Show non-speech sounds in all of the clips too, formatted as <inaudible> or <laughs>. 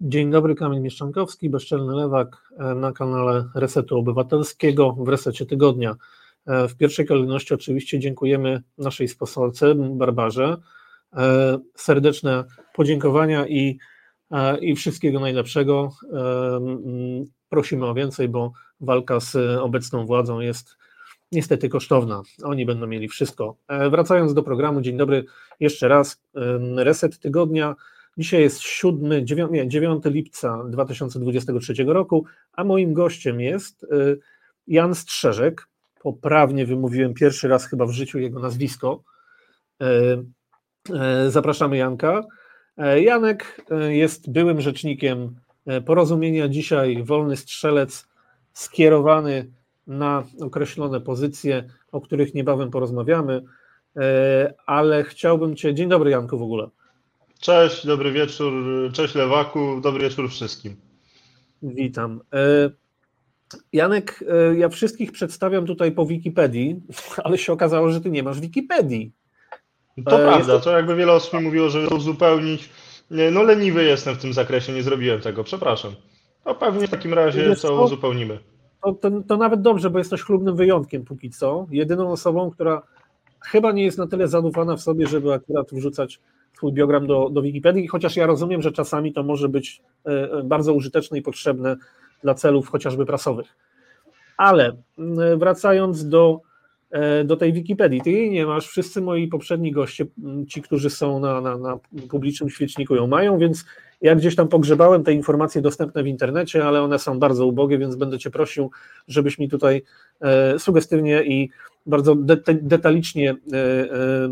Dzień dobry, Kamil Mieszczankowski, Bezczelny Lewak e, na kanale Resetu Obywatelskiego w Resecie Tygodnia. E, w pierwszej kolejności oczywiście dziękujemy naszej sponsorce Barbarze. E, serdeczne podziękowania i, i wszystkiego najlepszego. Prosimy o więcej, bo walka z obecną władzą jest niestety kosztowna. Oni będą mieli wszystko. Wracając do programu, dzień dobry jeszcze raz. Reset Tygodnia Dzisiaj jest 7, 9, nie, 9 lipca 2023 roku, a moim gościem jest y, Jan Strzeżek. Poprawnie wymówiłem pierwszy raz chyba w życiu jego nazwisko. Y, y, zapraszamy Janka. Janek jest byłym rzecznikiem porozumienia. Dzisiaj wolny strzelec skierowany na określone pozycje, o których niebawem porozmawiamy. Ale chciałbym Cię. Dzień dobry, Janku, w ogóle. Cześć, dobry wieczór, cześć Lewaku, dobry wieczór wszystkim. Witam. E, Janek, e, ja wszystkich przedstawiam tutaj po Wikipedii, <laughs> ale się okazało, że ty nie masz Wikipedii. To e, prawda, to jakby wiele osób mi mówiło, żeby to uzupełnić. No leniwy jestem w tym zakresie, nie zrobiłem tego, przepraszam. No pewnie w takim razie to uzupełnimy. To, to, to nawet dobrze, bo jesteś chlubnym wyjątkiem póki co. Jedyną osobą, która chyba nie jest na tyle zadufana w sobie, żeby akurat wrzucać swój biogram do, do Wikipedii, chociaż ja rozumiem, że czasami to może być e, e, bardzo użyteczne i potrzebne dla celów chociażby prasowych. Ale wracając do, e, do tej Wikipedii, ty jej nie masz, wszyscy moi poprzedni goście, ci, którzy są na, na, na publicznym świeczniku ją mają, więc ja gdzieś tam pogrzebałem te informacje dostępne w internecie, ale one są bardzo ubogie, więc będę cię prosił, żebyś mi tutaj sugestywnie i bardzo detalicznie e, e,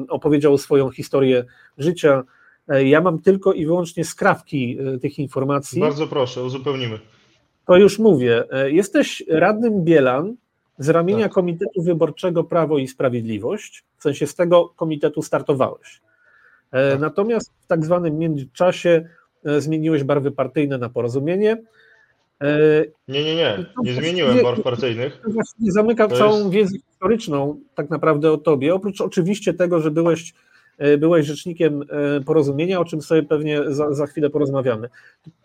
opowiedział swoją historię życia. E, ja mam tylko i wyłącznie skrawki tych informacji. Bardzo proszę, uzupełnimy. To już mówię. Jesteś radnym Bielan z ramienia tak. Komitetu Wyborczego Prawo i Sprawiedliwość, w sensie z tego komitetu startowałeś. Tak. Natomiast w tak zwanym międzyczasie zmieniłeś barwy partyjne na porozumienie nie, nie, nie. Nie zmieniłem barw partyjnych. Właściwie zamyka to całą jest... wiedzę historyczną tak naprawdę o tobie. Oprócz oczywiście tego, że byłeś, e, byłeś rzecznikiem e, porozumienia, o czym sobie pewnie za, za chwilę porozmawiamy.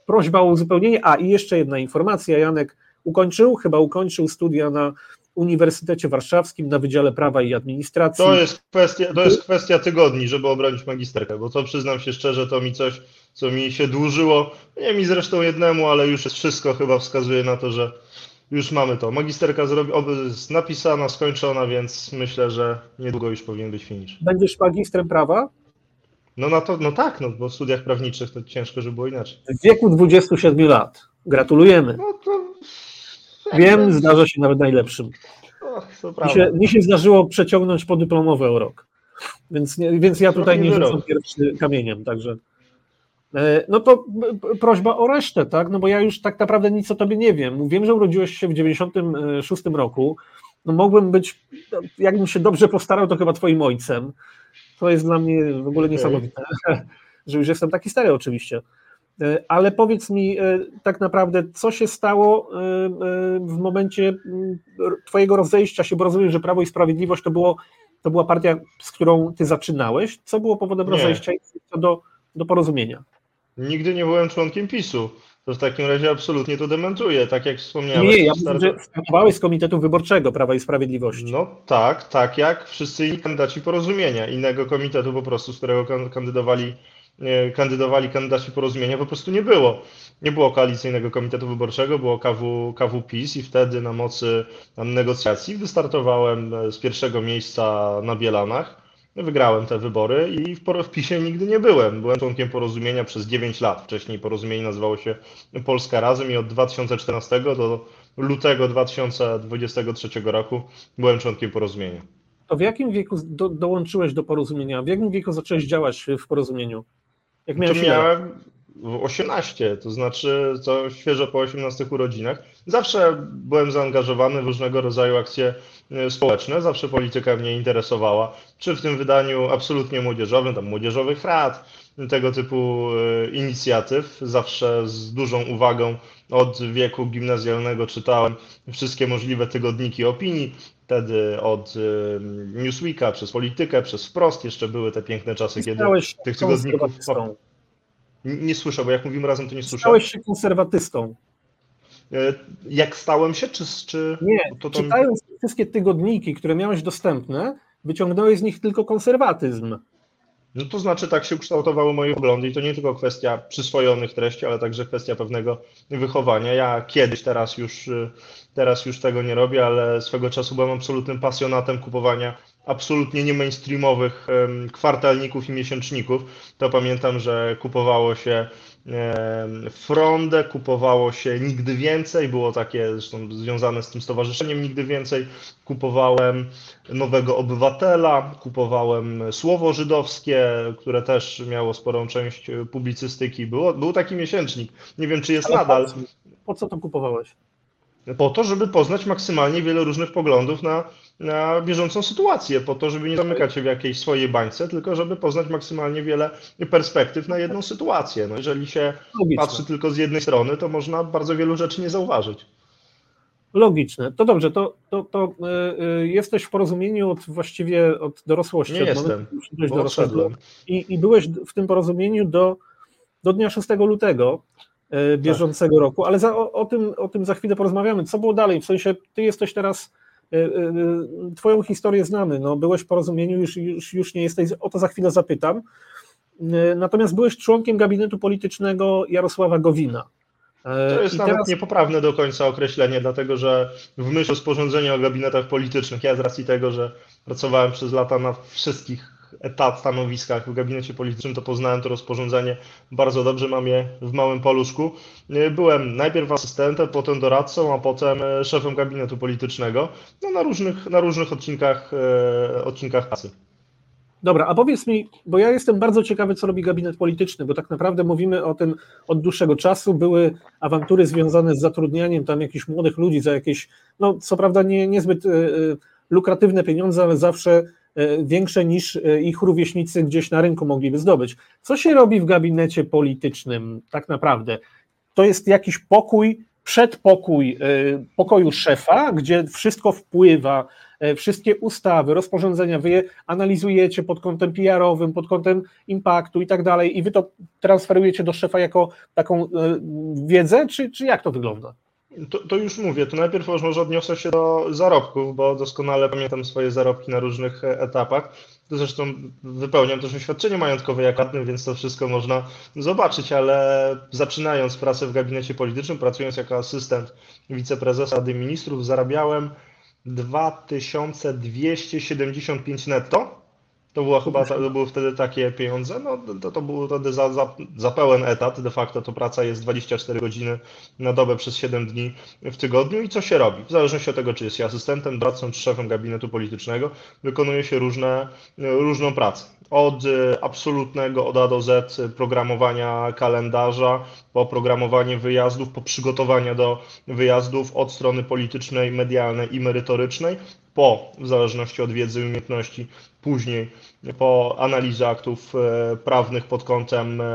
Prośba o uzupełnienie. A i jeszcze jedna informacja. Janek ukończył, chyba ukończył studia na Uniwersytecie Warszawskim na Wydziale Prawa i Administracji. To jest kwestia, to jest kwestia tygodni, żeby obronić magisterkę, bo to przyznam się szczerze, to mi coś, co mi się dłużyło. Nie mi zresztą jednemu, ale już jest wszystko chyba wskazuje na to, że już mamy to. Magisterka zrobi, jest napisana, skończona, więc myślę, że niedługo już powinien być finish. Będziesz magistrem prawa? No, na to, no tak, no, bo w studiach prawniczych to ciężko, żeby było inaczej. W wieku 27 lat. Gratulujemy. No to Wiem, zdarza się nawet najlepszym. mi, się, mi się zdarzyło przeciągnąć podyplomowy o rok. Więc, nie, więc ja tutaj nie rzucam pierwszy kamieniem, także. E, no to prośba o resztę, tak? No bo ja już tak naprawdę nic o tobie nie wiem. Wiem, że urodziłeś się w 96 roku. No mogłem być, jakbym się dobrze postarał, to chyba twoim ojcem. To jest dla mnie w ogóle niesamowite, <laughs> że już jestem taki stary oczywiście. E, ale powiedz mi e, tak naprawdę, co się stało w momencie mm, Twojego rozejścia się, bo rozumiem, że Prawo i Sprawiedliwość to, było, to była partia, z którą Ty zaczynałeś. Co było powodem nie. rozejścia i co do, do porozumienia? Nigdy nie byłem członkiem PiSu. To w takim razie absolutnie to dementuję, tak jak wspomniałem. Nie, ja że startowałeś z Komitetu Wyborczego Prawa i Sprawiedliwości. No tak, tak jak wszyscy inni kandydaci porozumienia, innego komitetu po prostu, z którego kandydowali E, kandydowali kandydaci porozumienia, po prostu nie było. Nie było koalicyjnego komitetu wyborczego, było KW, KW PiS i wtedy na mocy negocjacji wystartowałem e, z pierwszego miejsca na Bielanach. Wygrałem te wybory i w, w PiSie nigdy nie byłem. Byłem członkiem porozumienia przez 9 lat. Wcześniej porozumienie nazywało się Polska Razem i od 2014 do lutego 2023 roku byłem członkiem porozumienia. To w jakim wieku do, dołączyłeś do porozumienia? W jakim wieku zacząłeś działać w porozumieniu? Jak miałeś to miałem 18, to znaczy to świeżo po 18 urodzinach. Zawsze byłem zaangażowany w różnego rodzaju akcje e, społeczne, zawsze polityka mnie interesowała, czy w tym wydaniu absolutnie młodzieżowym, tam młodzieżowych rad, tego typu e, inicjatyw. Zawsze z dużą uwagą od wieku gimnazjalnego czytałem wszystkie możliwe tygodniki opinii, wtedy od y, Newsweeka, przez Politykę, przez Wprost, jeszcze były te piękne czasy, kiedy tych tygodników... Nie słyszę, bo jak mówimy razem, to nie słyszę. Stałeś się konserwatystą. E, jak stałem się, czy... czy nie, to, to... czytając wszystkie tygodniki, które miałeś dostępne, wyciągnąłeś z nich tylko konserwatyzm. No to znaczy tak się ukształtowały moje poglądy i to nie tylko kwestia przyswojonych treści, ale także kwestia pewnego wychowania. Ja kiedyś, teraz już, teraz już tego nie robię, ale swego czasu byłem absolutnym pasjonatem kupowania absolutnie nie mainstreamowych kwartalników i miesięczników. To pamiętam, że kupowało się Frondę, kupowało się Nigdy Więcej, było takie zresztą związane z tym stowarzyszeniem Nigdy Więcej. Kupowałem Nowego Obywatela, kupowałem Słowo Żydowskie, które też miało sporą część publicystyki. Było, był taki miesięcznik, nie wiem czy jest Ale nadal. Po co to kupowałeś? Po to, żeby poznać maksymalnie wiele różnych poglądów na na bieżącą sytuację, po to, żeby nie zamykać się w jakiejś swojej bańce, tylko żeby poznać maksymalnie wiele perspektyw na jedną sytuację. No, jeżeli się Logiczne. patrzy tylko z jednej strony, to można bardzo wielu rzeczy nie zauważyć. Logiczne. To dobrze, to, to, to yy, jesteś w porozumieniu od właściwie od dorosłości. Nie od jestem, I, I byłeś w tym porozumieniu do, do dnia 6 lutego yy, bieżącego tak. roku, ale za, o, o, tym, o tym za chwilę porozmawiamy. Co było dalej? W sensie, ty jesteś teraz twoją historię znamy, no, byłeś w porozumieniu, już, już, już nie jesteś, o to za chwilę zapytam. E, natomiast byłeś członkiem gabinetu politycznego Jarosława Gowina. To jest I nawet teraz... niepoprawne do końca określenie, dlatego że w myśl rozporządzenia o gabinetach politycznych, ja z racji tego, że pracowałem przez lata na wszystkich etat, stanowiskach w gabinecie politycznym, to poznałem to rozporządzenie bardzo dobrze, mam je w małym poluszku. Byłem najpierw asystentem, potem doradcą, a potem e, szefem gabinetu politycznego no, na, różnych, na różnych odcinkach, e, odcinkach pracy. Dobra, a powiedz mi, bo ja jestem bardzo ciekawy, co robi gabinet polityczny, bo tak naprawdę mówimy o tym od dłuższego czasu. Były awantury związane z zatrudnianiem tam jakichś młodych ludzi za jakieś, no co prawda nie, niezbyt lukratywne pieniądze, ale zawsze E, większe niż e, ich rówieśnicy gdzieś na rynku mogliby zdobyć. Co się robi w gabinecie politycznym tak naprawdę? To jest jakiś pokój, przedpokój e, pokoju szefa, gdzie wszystko wpływa, wszystkie ustawy, rozporządzenia, wy je analizujecie pod kątem PR-owym, pod kątem impaktu i tak dalej, i wy to transferujecie do szefa jako taką wiedzę, czy, czy jak to wygląda? To, to, już mówię, to najpierw może odniosę się do zarobków, bo doskonale pamiętam swoje zarobki na różnych etapach. Zresztą wypełniam też oświadczenie majątkowe jak radny, więc to wszystko można zobaczyć, ale zaczynając pracę w gabinecie politycznym, pracując jako asystent wiceprezesa Rady Ministrów, zarabiałem 2275 netto to była chyba, to były wtedy takie pieniądze, no to, to był wtedy za, za, za pełen etat, de facto to praca jest 24 godziny na dobę przez 7 dni w tygodniu i co się robi? W zależności od tego, czy jest się asystentem, doradcą czy szefem gabinetu politycznego, wykonuje się różne, różną pracę. Od e, absolutnego, od A do Z programowania kalendarza, po programowanie wyjazdów, po przygotowania do wyjazdów od strony politycznej, medialnej i merytorycznej, po, w zależności od wiedzy i umiejętności, później po analizie aktów e, prawnych pod kątem e,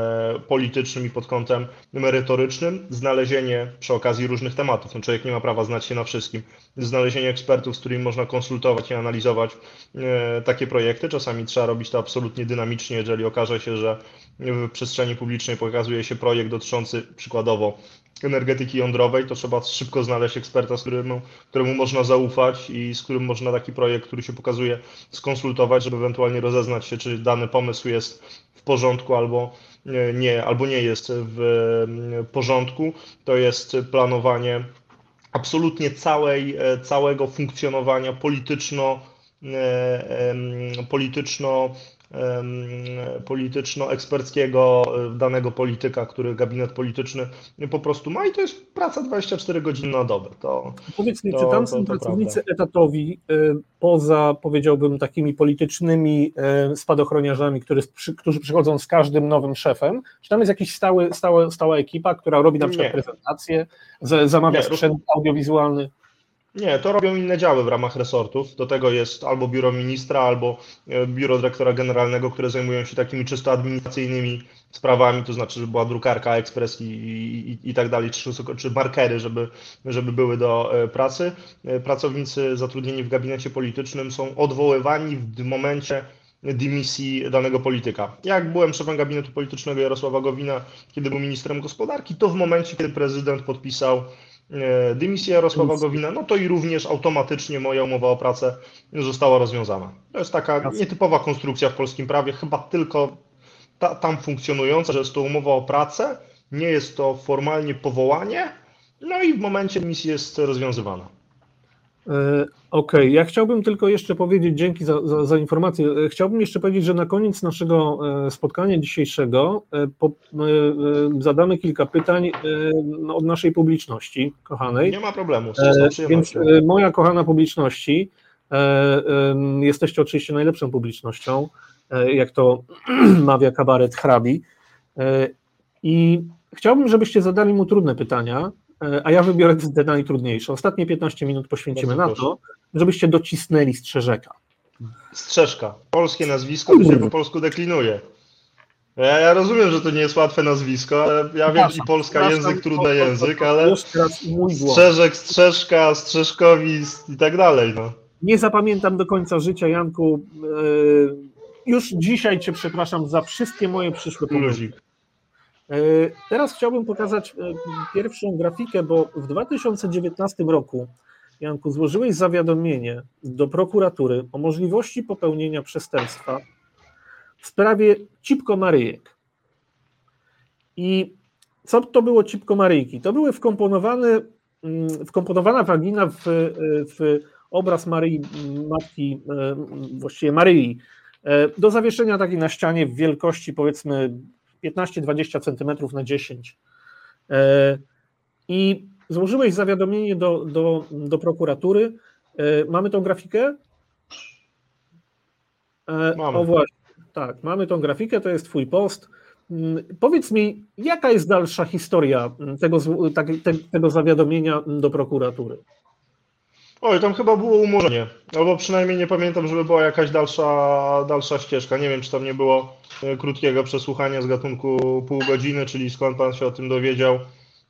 politycznym i pod kątem merytorycznym, znalezienie przy okazji różnych tematów, no człowiek nie ma prawa znać się na wszystkim, znalezienie ekspertów, z którymi można konsultować i analizować e, takie projekty. Czasami trzeba robić to absolutnie dynamicznie, jeżeli okaże się, że w przestrzeni publicznej pokazuje się projekt dotyczący przykładowo energetyki jądrowej, to trzeba szybko znaleźć eksperta, z którym, któremu można zaufać i z którym można taki projekt, który się pokazuje, skonsultować, żeby ewentualnie rozeznać się, czy dany pomysł jest w porządku albo nie, albo nie jest w porządku. To jest planowanie absolutnie całej, całego funkcjonowania polityczno, polityczno polityczno-eksperckiego e, danego polityka, który gabinet polityczny po prostu ma i to jest praca 24 godziny na dobę. To, Powiedz mi, to, czy tam są pracownicy prawda. etatowi e, poza, powiedziałbym, takimi politycznymi e, spadochroniarzami, który, którzy przychodzą z każdym nowym szefem? Czy tam jest jakiś stały, stała, stała ekipa, która robi na przykład Nie. prezentację, zamawia Nie. sprzęt audiowizualny? Nie, to robią inne działy w ramach resortów. Do tego jest albo biuro ministra, albo e, biuro dyrektora generalnego, które zajmują się takimi czysto administracyjnymi sprawami, to znaczy, żeby była drukarka, ekspres i, i, i tak dalej, czy, czy markery, żeby, żeby były do e, pracy. E, pracownicy zatrudnieni w gabinecie politycznym są odwoływani w momencie dymisji danego polityka. Jak byłem szefem gabinetu politycznego Jarosława Gowina, kiedy był ministrem gospodarki, to w momencie, kiedy prezydent podpisał dymisję Jarosława Gowina, no to i również automatycznie moja umowa o pracę została rozwiązana. To jest taka nietypowa konstrukcja w polskim prawie, chyba tylko ta, tam funkcjonująca, że jest to umowa o pracę, nie jest to formalnie powołanie, no i w momencie dymisji jest rozwiązywana. E, okej, okay. ja chciałbym tylko jeszcze powiedzieć, dzięki za, za, za, informację, e, chciałbym jeszcze powiedzieć, że na koniec naszego e, spotkania dzisiejszego po, zadamy kilka pytań no, od naszej publiczności, kochanej. Nie ma problemu, Więc moja kochana publiczności, jesteście oczywiście najlepszą publicznością, jak to <clears throat> mawia kabaret hrabi i chciałbym, żebyście zadali mu trudne pytania, a ja wybiorę te najtrudniejsze. Ostatnie 15 minut poświęcimy na to, żebyście docisnęli strzeżeka. Strzeżka. Polskie nazwisko to się po polsku deklinuje. Ja, ja, rozumiem, że to nie jest łatwe nazwisko, ale ja wiem, i polska język, trudny język, ale strzeżek, strzeżka, strzeżkowist i tak dalej. No. Nie zapamiętam do końca życia, Janku. E, już dzisiaj Cię przepraszam za wszystkie moje przyszłe pomyłki. E, teraz chciałbym pokazać e, pierwszą grafikę, bo w 2019 roku, Janku, złożyłeś zawiadomienie do prokuratury o możliwości popełnienia przestępstwa w sprawie cipko Maryjek. I co to było cipko Maryjki? To były wkomponowane, mm, wkomponowana wagina w, w obraz Maryi, matki, e, właściwie Maryi, do zawieszenia takiej na ścianie w wielkości powiedzmy 15-20 cm na 10. E, I złożyłeś zawiadomienie do, do, do prokuratury. E, mamy tą grafikę? E, mamy. O właśnie, tak, mamy tą grafikę, to jest Twój post. Mm, powiedz mi, jaka jest dalsza historia tego, tego zawiadomienia do prokuratury? Oj, tam chyba było umorzenie. Albo przynajmniej nie pamiętam, żeby była jakaś dalsza, dalsza ścieżka. Nie wiem, czy tam nie było e, krótkiego przesłuchania z gatunku pół godziny, czyli skąd pan się o tym dowiedział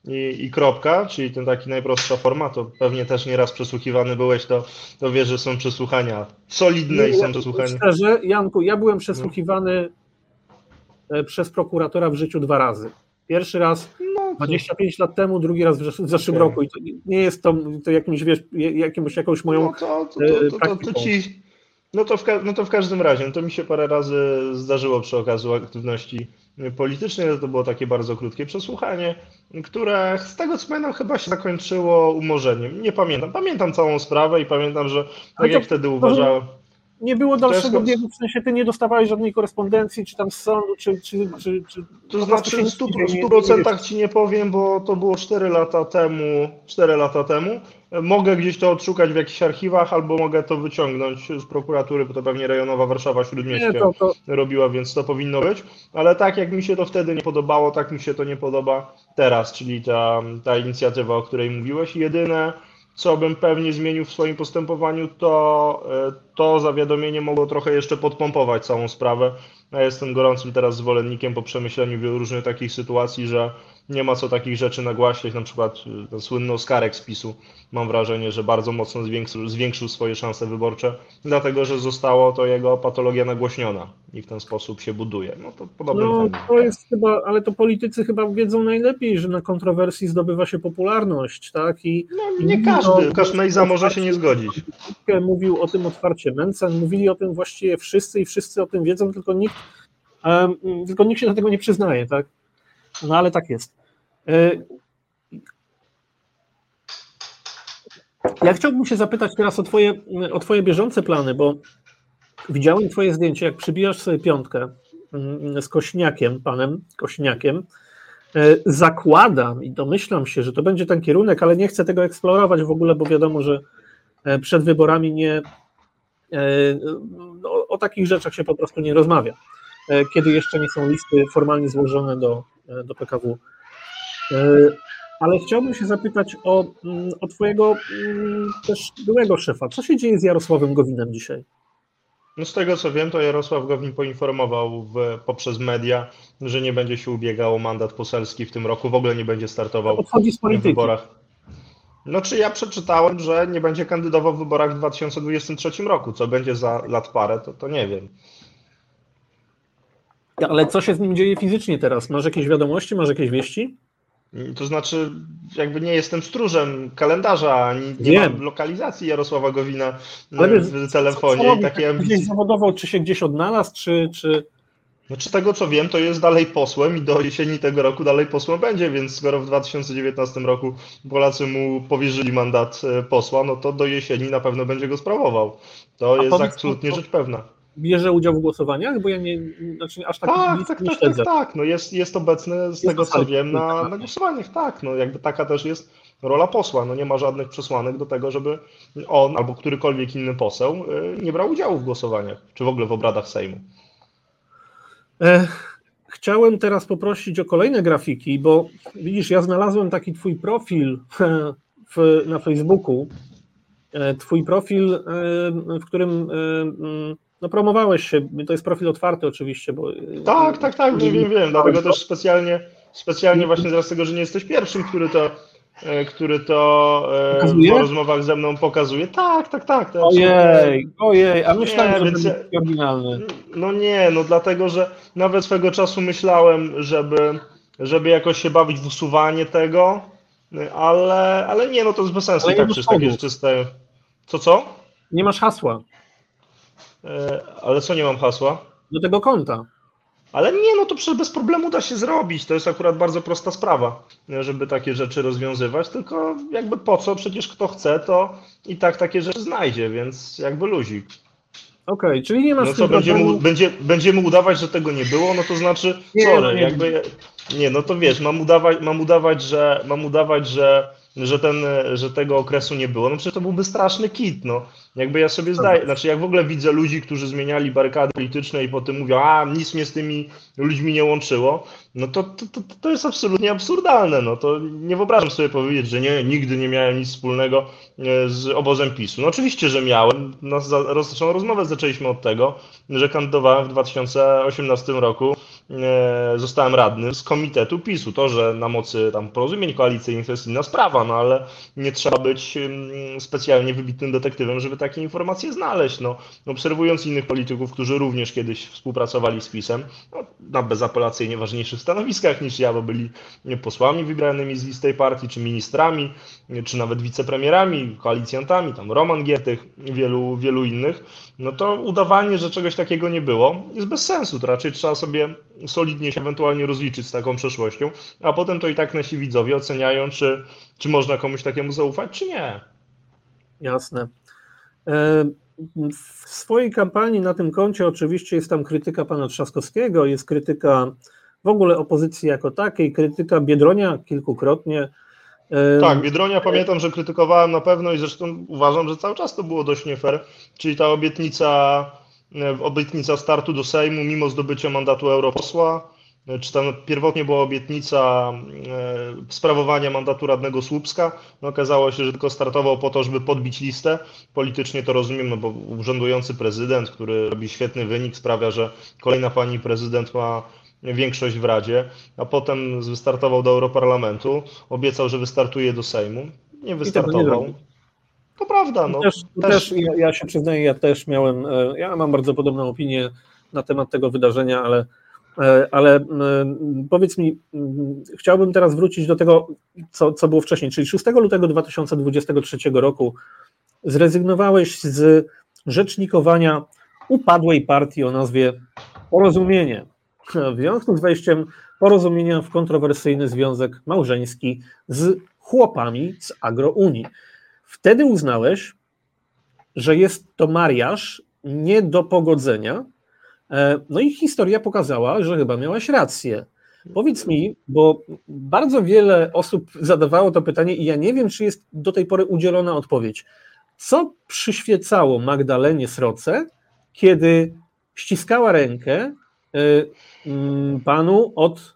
i, i kropka, czyli ten taki najprostsza forma, to pewnie też nieraz przesłuchiwany byłeś, to, to wiesz, że są przesłuchania solidne i są przesłuchania. Szczerze, Janku, ja byłem przesłuchiwany no. przez prokuratora w życiu dwa razy. Pierwszy raz no, 25 lat temu, drugi raz w zeszłym okay. roku i to nie jest to, to jakimś, wiesz, jakimś, jakąś moją no to, to, to, to, ci, no to, w, no to w każdym razie, no to mi się parę razy zdarzyło przy okazji aktywności politycznej, to było takie bardzo krótkie przesłuchanie, które z tego co pamiętam chyba się zakończyło umorzeniem. Nie pamiętam. Pamiętam całą sprawę i pamiętam, że tak jak wtedy uważałem nie było dalszego jest... biegu, w sensie ty nie dostawałeś żadnej korespondencji, czy tam z sądu, czy... czy, czy, czy to znaczy w 100%, 100% ci nie powiem, bo to było 4 lata temu, 4 lata temu. Mogę gdzieś to odszukać w jakichś archiwach, albo mogę to wyciągnąć z prokuratury, bo to pewnie rejonowa Warszawa Śródmieście nie, to, to... robiła, więc to powinno być. Ale tak jak mi się to wtedy nie podobało, tak mi się to nie podoba teraz, czyli ta, ta inicjatywa, o której mówiłeś. Jedyne co bym pewnie zmienił w swoim postępowaniu, to e, to zawiadomienie mogło trochę jeszcze podpompować całą sprawę. Ja jestem gorącym teraz zwolennikiem po przemyśleniu wielu różnych takich sytuacji, że nie ma co takich rzeczy nagłaśniać, na przykład e, ten słynny Oskarek z PiSu. Mam wrażenie, że bardzo mocno zwiększył, zwiększył swoje szanse wyborcze, dlatego że zostało to jego patologia nagłośniona i w ten sposób się buduje. No to podobne. No, to jest chyba, ale to politycy chyba wiedzą najlepiej, że na kontrowersji zdobywa się popularność, tak? I, no, nie i każdy, to, Łukasz Mejza może się nie zgodzić. Mówił o tym otwarcie Mencen, mówili o tym właściwie wszyscy i wszyscy o tym wiedzą, tylko nikt, um, tylko nikt się do tego nie przyznaje, tak? No ale tak jest. E, ja chciałbym się zapytać teraz o twoje, o twoje bieżące plany, bo widziałem twoje zdjęcie, jak przybijasz sobie piątkę mm, z Kośniakiem, panem Kośniakiem. E, zakładam i domyślam się, że to będzie ten kierunek, ale nie chcę tego eksplorować w ogóle, bo wiadomo, że e, przed wyborami nie o, o takich rzeczach się po prostu nie rozmawia, kiedy jeszcze nie są listy formalnie złożone do, do PKW E, ale chciałbym się zapytać o, mm, o Twojego mm, też byłego szefa. Co się dzieje z Jarosławem Gowinem dzisiaj? No z tego co wiem, to Jarosław Gowin poinformował w, poprzez media, że nie będzie się ubiegał o mandat poselski w tym roku, w ogóle nie będzie startował Odchodzi z w wyborach. No czy ja przeczytałem, że nie będzie kandydował w wyborach w 2023 roku, co będzie za lat parę, to, to nie wiem. Ale co się z nim dzieje fizycznie teraz? Masz jakieś wiadomości, masz jakieś wieści? To znaczy, jakby nie jestem stróżem kalendarza, ani nie Wiem. mam lokalizacji Jarosława Gowina Ale w telefonie Co takiej Gdzieś ambicji. zawodowo, czy się gdzieś odnalazł, czy, czy... Znaczy tego co wiem, to jest dalej posłem i do jesieni tego roku dalej posłem będzie, więc skoro w 2019 roku Polacy mu powierzyli mandat e, posła, no to do jesieni na pewno będzie go sprawował. To A jest absolutnie to- rzecz pewna. Bierze udział w głosowaniach? Bo ja nie, znaczy aż tak, Tak, tak, nie tak, śledzę. tak, tak. No jest, jest obecny z tego co wiem na, na głosowaniach, tak. No jakby taka też jest rola posła. No nie ma żadnych przesłanek do tego, żeby on albo którykolwiek inny poseł e, nie brał udziału w głosowaniach, czy w ogóle w obradach Sejmu. E, Chciałem teraz poprosić o kolejne grafiki, bo widzisz, ja znalazłem taki twój profil e, w, na Facebooku. E, Twój profil, e, w którym no, promowałeś się. To jest profil otwarty oczywiście, bo. Tak, tak, tak, wiem, wiem, wiem. Dlatego też specjalnie, specjalnie właśnie z tego, że nie jesteś pierwszym, który to, e, który to e, Pokazuje? w rozmowach ze mną pokazuje. Tak, tak, tak. to Ojej, ojej, a myślałem, Nie, że będzie ja- taki oryginalny. No nie, no dlatego, że nawet swego czasu myślałem, żeby, żeby jakoś się bawić w usuwanie tego, ale, ale nie, no to jest bez sensu. Ale tak przecież takie jest czyste. Co, co? Nie masz hasła Ale co, nie mam hasła? do tego konta. Ale nie, no to przecież bez problemu da się zrobić. To jest akurat bardzo prosta sprawa, żeby takie rzeczy rozwiązywać. Tylko jakby po co? Przecież kto chce, to i tak takie rzeczy znajdzie, więc jakby luzik. Okej, czyli nie masz No co, będziemy, problemu. będzie, będziemy udawać, że tego nie było, no to znaczy, Nie, sorry, no nie. jakby, nie, no to wiesz, mam udawać, mam udawać, że, mam udawać, że, że, ten, że tego okresu nie było, no przecież to byłby straszny kit, no. Jakby ja sobie zdaję, znaczy jak w ogóle widzę ludzi, którzy zmieniali barykady polityczne i potem mówią, a nic mnie z tymi ludźmi nie łączyło, no to, to, to, to jest absolutnie absurdalne, no to nie wyobrażam sobie powiedzieć, że nie, nigdy nie miałem nic wspólnego e, z obozem PiSu. No oczywiście, że miałem, nas za, roz, naszą rozmowę zaczęliśmy od tego, że kandydowałem w 2018 roku, e, zostałem radnym z komitetu PiSu. To, że na mocy tam porozumień koalicyjnych to jest inna sprawa, no ale nie trzeba być mm, specjalnie wybitnym detektywem, żeby takie informacje znaleźć. No, obserwując innych polityków, którzy również kiedyś współpracowali z PiSem, no, na bezapelacyjnie ważniejszych stanowiskach niż ja, bo byli posłami wybranymi z listy partii, czy ministrami, czy nawet wicepremierami, koalicjantami, tam Roman Giertych, wielu, wielu innych, no to udawanie, że czegoś takiego nie było, jest bez sensu. To raczej trzeba sobie solidnie się ewentualnie rozliczyć z taką przeszłością, a potem to i tak nasi widzowie oceniają, czy, czy można komuś takiemu zaufać, czy nie. Jasne. E, W swojej kampanii na tym koncie oczywiście jest tam krytyka pana Trzaskowskiego, jest krytyka w ogóle opozycji jako takiej, krytyka Biedronia kilkukrotnie. E, Tak, Biedronia pamiętam, że krytykowałem na pewno i zresztą uważam, że cały czas to było dość nie fair, czyli ta obietnica, e, obietnica startu do Sejmu mimo zdobycia mandatu europosła, czy tam pierwotnie była obietnica e, sprawowania mandatu radnego Słupska, no okazało się, że tylko startował po to, żeby podbić listę. Politycznie to rozumiem, no bo urzędujący prezydent, który robi świetny wynik, sprawia, że kolejna pani prezydent ma większość w Radzie, a potem wystartował do Europarlamentu, obiecał, że wystartuje do Sejmu, nie wystartował. To prawda, no. też, też- też ja, ja się przyznaję, ja też miałem, e, ja mam bardzo podobną opinię na temat tego wydarzenia, ale, e, ale e, powiedz mi, m, chciałbym teraz wrócić do tego, co, co było wcześniej, czyli 6 lutego 2023 roku zrezygnowałeś z rzecznikowania upadłej partii o nazwie Porozumienie. W związku z wejściem porozumienia w kontrowersyjny związek małżeński z chłopami z Agrounii. Wtedy uznałeś, że jest to mariaż nie do pogodzenia. E, No i historia pokazała, że chyba miałaś rację. Powiedz mi, bo bardzo wiele osób zadawało to pytanie i ja nie wiem, czy jest do tej pory udzielona odpowiedź. Co przyświecało Magdalenie Sroce, kiedy ściskała rękę e, mm, panu od,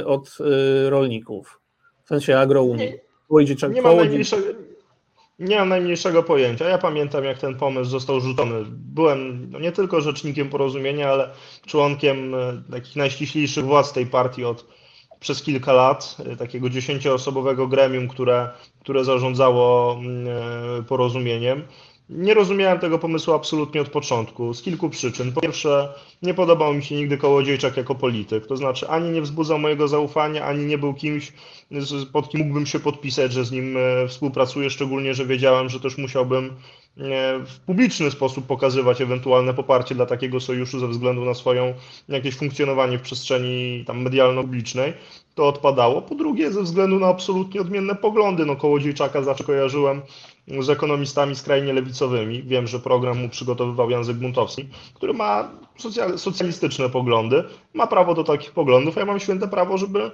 e, od rolników, w sensie agrounii? Nie- Nie mam, najmniejszego, nie mam najmniejszego pojęcia. Ja pamiętam, jak ten pomysł został rzucony. Byłem no, nie tylko rzecznikiem porozumienia, ale członkiem e, takich najściślejszych władz tej partii od, przez kilka lat, e, takiego dziesięcioosobowego gremium, które, które zarządzało mm, e, porozumieniem. Nie rozumiałem tego pomysłu absolutnie od początku, z kilku przyczyn. Po pierwsze, nie podobał mi się nigdy Kołodziejczak jako polityk, to znaczy ani nie wzbudzał mojego zaufania, ani nie był kimś, pod kim mógłbym się podpisać, że z nim e, współpracuję, szczególnie, że wiedziałem, że też musiałbym e, w publiczny sposób pokazywać ewentualne poparcie dla takiego sojuszu ze względu na swoją jakieś funkcjonowanie w przestrzeni tam medialno-publicznej to odpadało. Po drugie, ze względu na absolutnie odmienne poglądy. No, Kołodziejczaka zawsze kojarzyłem z ekonomistami skrajnie lewicowymi. Wiem, że program mu przygotowywał Jan Zygmuntowski, który ma socjalistyczne poglądy, ma prawo do takich poglądów, a ja mam święte prawo, żeby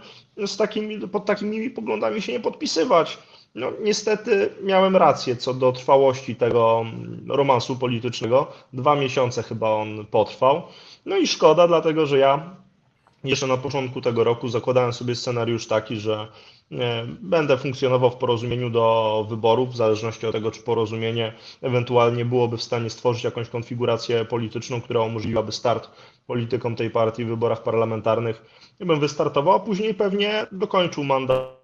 z takimi, pod takimi poglądami się nie podpisywać. No, niestety miałem rację co do trwałości tego romansu politycznego. Dwa miesiące chyba on potrwał. No i szkoda, dlatego że ja jeszcze na początku tego roku zakładałem sobie scenariusz taki, że e, będę funkcjonował w porozumieniu do wyborów, w zależności od tego, czy porozumienie ewentualnie byłoby w stanie stworzyć jakąś konfigurację polityczną, która umożliwiłaby start politykom tej partii w wyborach parlamentarnych. I bym wystartował, a później pewnie dokończył mandat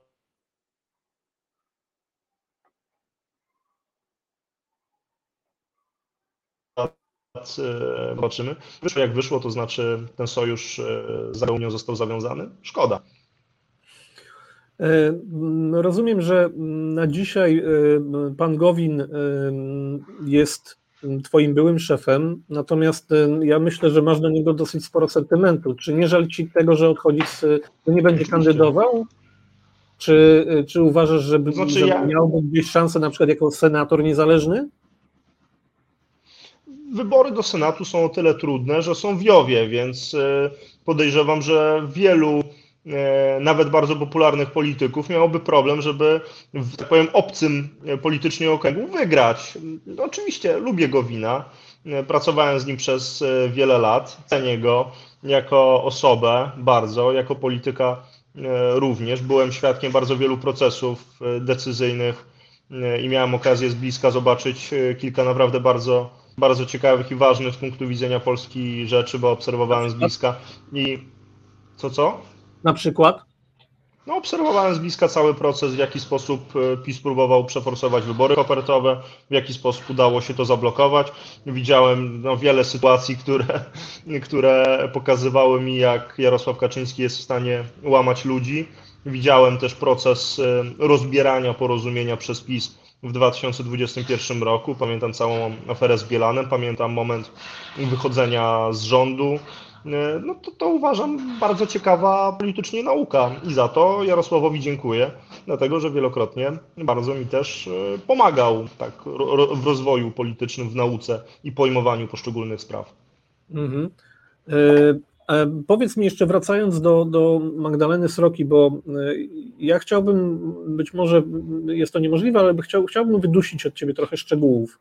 E, zobaczymy. Wyszło jak wyszło, to znaczy ten sojusz e, z Unią został zawiązany. Szkoda. E, rozumiem, że na dzisiaj pan Gowin jest twoim byłym szefem, natomiast ja myślę, że masz do niego dosyć sporo sentymentu. Czy nie żal ci tego, że odchodzi, z, że nie będzie kandydował? Czy, czy uważasz, że, znaczy, że ja... miałby gdzieś szansę na przykład jako senator niezależny? Wybory do Senatu są o tyle trudne, że są w Jowie, więc e, podejrzewam, że wielu e, nawet bardzo popularnych polityków miałoby problem, żeby w tak powiem obcym e, politycznie okręgu wygrać. Oczywiście lubię Gowina, pracowałem z nim przez wiele lat, cenię go jako osobę bardzo, jako polityka również. Byłem świadkiem bardzo wielu procesów decyzyjnych i miałem okazję z bliska zobaczyć kilka naprawdę bardzo bardzo ciekawych i ważnych z punktu widzenia Polski rzeczy, bo obserwowałem z bliska i co, co? Na przykład? No, obserwowałem z bliska cały proces, w jaki sposób e, PiS próbował przeforsować wybory kopertowe, w jaki sposób udało się to zablokować. Widziałem no, wiele sytuacji, które, <laughs> które pokazywały mi, jak Jarosław Kaczyński jest w stanie łamać ludzi. Widziałem też proces e, rozbierania porozumienia przez PiS w 2021 roku. Pamiętam całą aferę z Bielanem, pamiętam moment wychodzenia z rządu. No to, to uważam bardzo ciekawa politycznie nauka i za to Jarosławowi dziękuję, dlatego że wielokrotnie bardzo mi też e, pomagał tak, w rozwoju politycznym, w nauce i pojmowaniu poszczególnych spraw. Mhm. E, E, powiedz mi jeszcze, wracając do, do Magdaleny Sroki, bo e, ja chciałbym, być może jest to niemożliwe, ale chciał, chciałbym wydusić od ciebie trochę szczegółów,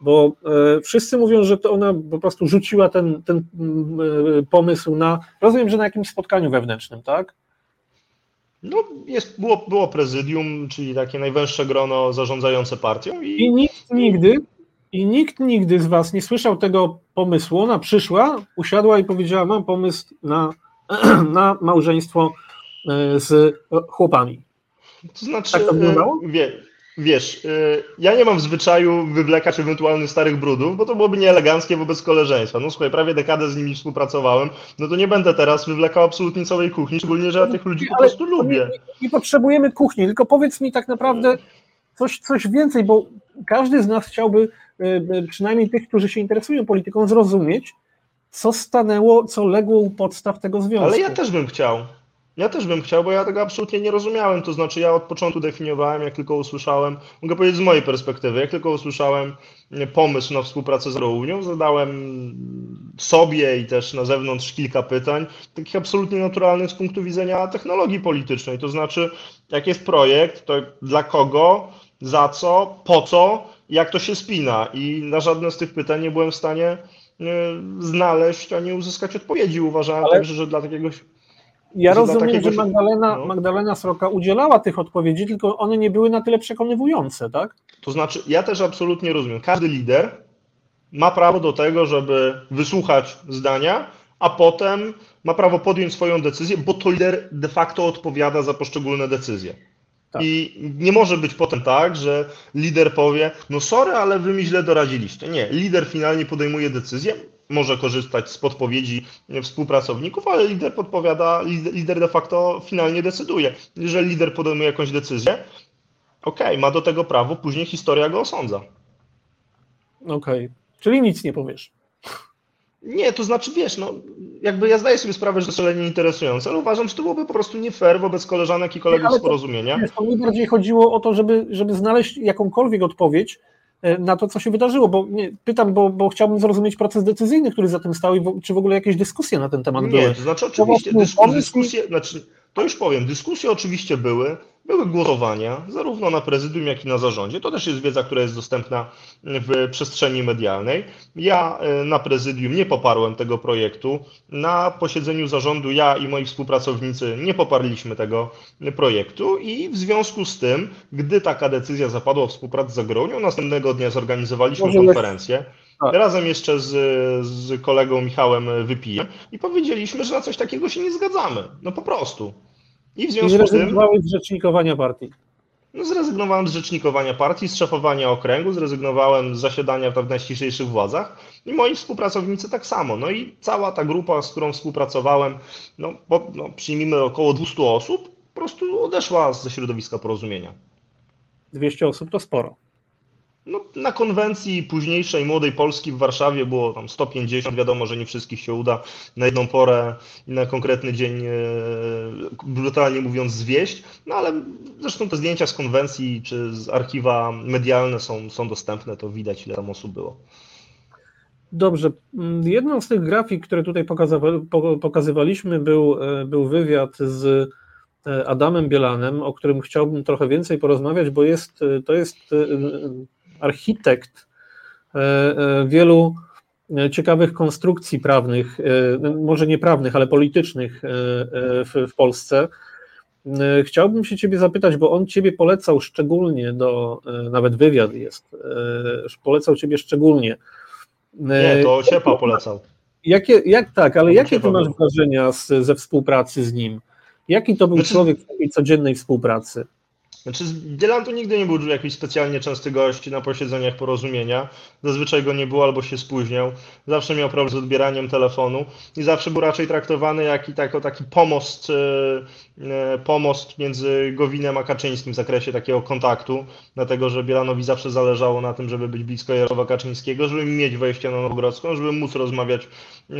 bo e, wszyscy mówią, że to ona po prostu rzuciła ten, ten pomysł na, rozumiem, że na jakimś spotkaniu wewnętrznym, tak? No, jest, było, było prezydium, czyli takie najwęższe grono zarządzające partią. I, I nikt nigdy i nikt nigdy z Was nie słyszał tego pomysłu. Ona przyszła, usiadła i powiedziała: Mam pomysł na, <clears throat> na małżeństwo e, z chłopami. To znaczy, tak to wyglądało? E, wie, wiesz, e, ja nie mam w zwyczaju wywlekać ewentualnych starych brudów, bo to byłoby nieeleganckie wobec koleżeństwa. No słuchaj, prawie dekadę z nimi współpracowałem, no to nie będę teraz wywlekał absolutnie całej kuchni, szczególnie, że ja tych ludzi po prostu lubię. Nie, nie potrzebujemy kuchni, tylko powiedz mi tak naprawdę coś, coś więcej, bo każdy z nas chciałby przynajmniej tych, którzy się interesują polityką, zrozumieć, co stanęło, co legło u podstaw tego związku. Ale ja też bym chciał. Ja też bym chciał, bo ja tego absolutnie nie rozumiałem. To znaczy, ja od początku definiowałem, jak tylko usłyszałem, mogę powiedzieć z mojej perspektywy, jak tylko usłyszałem pomysł na współpracę z Unią, zadałem sobie i też na zewnątrz kilka pytań, takich absolutnie naturalnych z punktu widzenia technologii politycznej. To znaczy, jak jest projekt, to dla kogo, za co, po co jak to się spina i na żadne z tych pytań nie byłem w stanie e, znaleźć ani uzyskać odpowiedzi. Uważałem Ale... także, że dla takiego ja że rozumiem, takiego... że Magdalena, no. Magdalena Sroka udzielała tych odpowiedzi, tylko one nie były na tyle przekonywujące, tak? To znaczy, ja też absolutnie rozumiem. Każdy lider ma prawo do tego, żeby wysłuchać zdania, a potem ma prawo podjąć swoją decyzję, bo to lider de facto odpowiada za poszczególne decyzje. Tak. I nie może być potem tak, że lider powie, no sorry, ale wy mi źle doradziliście. Nie, lider finalnie podejmuje decyzję, może korzystać z podpowiedzi współpracowników, ale lider podpowiada, lider de facto finalnie decyduje. Jeżeli lider podejmuje jakąś decyzję, okej, okay, ma do tego prawo, później historia go osądza. Okej, okay. czyli nic nie powiesz. Nie, to znaczy, wiesz, no, jakby ja zdaję sobie sprawę, że to szalenie interesujące, ale uważam, że to byłoby po prostu nie fair wobec koleżanek i kolegów z porozumienia. Wiesz, to mi bardziej chodziło o to, żeby, żeby znaleźć jakąkolwiek odpowiedź e, na to, co się wydarzyło, bo nie, pytam, bo, bo chciałbym zrozumieć proces decyzyjny, który za tym stał i w, czy w ogóle jakieś dyskusje na ten temat nie, były. Nie, to znaczy oczywiście dyskusje, dyskusje, znaczy, to już powiem, dyskusje oczywiście były, były głosowania, zarówno na prezydium, jak i na zarządzie. To też jest wiedza, która jest dostępna w przestrzeni medialnej. Ja e, na prezydium nie poparłem tego projektu. Na posiedzeniu zarządu ja i moi współpracownicy nie poparliśmy tego projektu i w związku z tym, gdy taka decyzja zapadła w współpracy z Agronią, następnego dnia zorganizowaliśmy Może konferencję. Tak. Razem jeszcze z, z kolegą Michałem Wypijem i powiedzieliśmy, że na coś takiego się nie zgadzamy. No po prostu. I w związku z tym. z rzecznikowania partii. No, zrezygnowałem z rzecznikowania partii, z szefowania okręgu, zrezygnowałem z zasiadania w najściślejszych władzach i moi współpracownicy tak samo. No i cała ta grupa, z którą współpracowałem, no, po, no przyjmijmy około 200 osób, po prostu odeszła ze środowiska porozumienia. 200 osób to sporo. No, na konwencji późniejszej Młodej Polski w Warszawie było tam 150, wiadomo, że nie wszystkich się uda na jedną porę i na konkretny dzień, e, brutalnie mówiąc, zwieść, no ale zresztą te zdjęcia z konwencji czy z archiwa medialne są, są dostępne, to widać ile tam osób było. Dobrze. Jedną z tych grafik, które tutaj pokazywaliśmy, był, e, był wywiad z e, Adamem Bielanem, o którym chciałbym trochę więcej porozmawiać, bo jest, to jest architekt e, e, wielu e, ciekawych konstrukcji prawnych, może nie prawnych, ale politycznych w, w Polsce. Chciałbym się Ciebie zapytać, bo on Ciebie polecał szczególnie do, nawet wywiad jest, polecał Ciebie szczególnie. Nie, to Ociepa polecał. Jakie, jak tak, ale jakie Ty masz wrażenia z, ze współpracy z nim? Jaki to był znaczy, człowiek w takiej codziennej współpracy? Znaczy, Dylan to nigdy nie był jakiś specjalnie częsty gość na posiedzeniach porozumienia. Zazwyczaj go nie było albo się spóźniał. Zawsze miał problem z odbieraniem telefonu i zawsze był raczej traktowany jak i tako, taki pomost, e, e, pomost między Gowinem a Kaczyńskim w zakresie takiego kontaktu, dlatego że Bielanowi zawsze zależało na tym, żeby być blisko Jarosława Kaczyńskiego, żeby mieć wejście na Nowogrodzką, żeby móc rozmawiać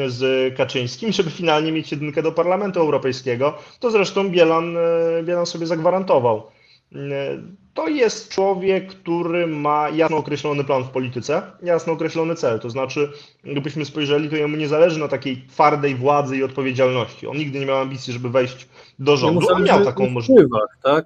z Kaczyńskim, żeby finalnie mieć jedynkę do Parlamentu Europejskiego. To zresztą Bielan, e, Bielan sobie zagwarantował. To jest człowiek, który ma jasno określony plan w polityce, jasno określony cel. To znaczy, gdybyśmy spojrzeli, to jemu nie zależy na takiej twardej władzy i odpowiedzialności. On nigdy nie miał ambicji, żeby wejść do rządu, a miał taką możliwość. Tak?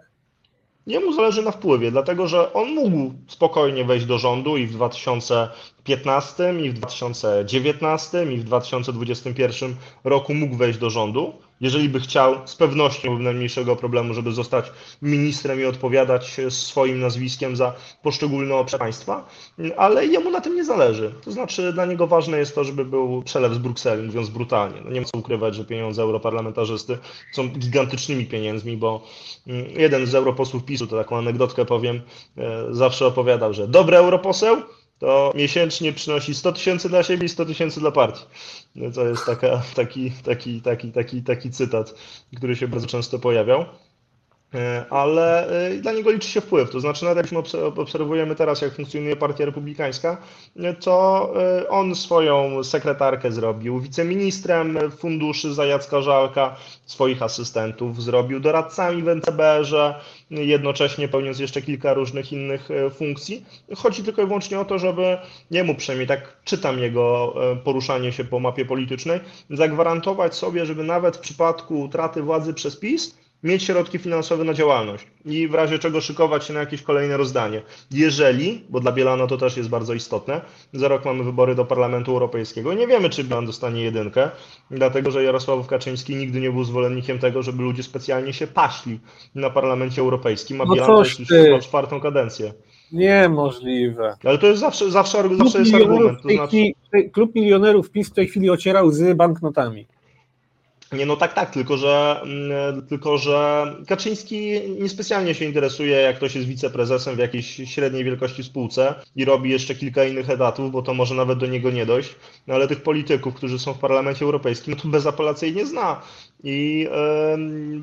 Jemu zależy na wpływie, dlatego że on mógł spokojnie wejść do rządu i w 2015, i w 2019, i w 2021 roku mógł wejść do rządu jeżeli by chciał, z pewnością by najmniejszego problemu, żeby zostać ministrem i odpowiadać swoim nazwiskiem za poszczególne obszary państwa, ale jemu na tym nie zależy. To znaczy dla niego ważne jest to, żeby był przelew z Brukseli, mówiąc brutalnie. No nie ma co ukrywać, że pieniądze europarlamentarzysty są gigantycznymi pieniędzmi, bo mm, jeden z europosłów PiSu, to taką anegdotkę powiem, e, zawsze opowiadał, że dobry europoseł to miesięcznie przynosi 100 tysięcy dla siebie i 100 tysięcy dla partii. To jest taka, taki, taki, taki, taki, taki cytat, który się bardzo często pojawiał. E, ale e, dla niego liczy się wpływ. To znaczy, nawet jak obserwujemy teraz, jak funkcjonuje Partia Republikańska, e, to on swoją sekretarkę zrobił wiceministrem funduszy za Jacka Żalka, swoich asystentów zrobił doradcami w NCBR-ze, jednocześnie pełniąc jeszcze kilka różnych innych funkcji. Chodzi tylko i wyłącznie o to, żeby jemu przynajmniej tak czytam jego poruszanie się po mapie politycznej, zagwarantować sobie, żeby nawet w przypadku utraty władzy przez PiS mieć środki finansowe na działalność i w razie czego szykować się na jakieś kolejne rozdanie. Jeżeli, bo dla Bielana to też jest bardzo istotne, za rok mamy wybory do Parlamentu Europejskiego nie wiemy, czy Bielan dostanie jedynkę, dlatego że Jarosław Kaczyński nigdy nie był zwolennikiem tego, żeby ludzie specjalnie się paśli na Parlamencie Europejskim, a no Bielan to jest już chyba czwartą kadencję. Niemożliwe. Ale to jest zawsze, zawsze, zawsze jest argument. To znaczy... Klub milionerów PiS w tej chwili ociera łzy banknotami. Nie, no tak, tak, tylko że, mm, tylko że Kaczyński niespecjalnie się interesuje, jak ktoś jest wiceprezesem w jakiejś średniej wielkości spółce i robi jeszcze kilka innych etatów, bo to może nawet do niego nie dojść, no ale tych polityków, którzy są w Parlamencie Europejskim, no to bezapelacyjnie zna. I yy,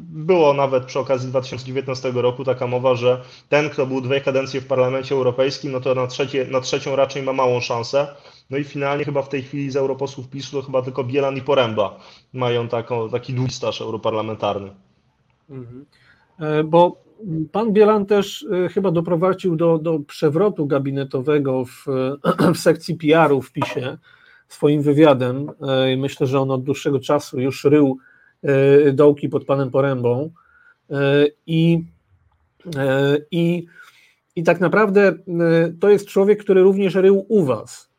było nawet przy okazji 2019 roku taka mowa, że ten, kto był dwie kadencje w Parlamencie Europejskim, no to na, trzecie, na trzecią raczej ma małą szansę. No i finalnie chyba w tej chwili z europosłów PiSu to chyba tylko Bielan i Poręba mają taką, taki długi staż europarlamentarny. Mhm. E, bo pan Bielan też e, chyba doprowadził do, do przewrotu gabinetowego w, <clears throat> w sekcji PR-u w PiSie swoim wywiadem. E, myślę, że on od dłuższego czasu już rył dołki pod panem Porębą i, i, i tak naprawdę to jest człowiek, który również rył u was.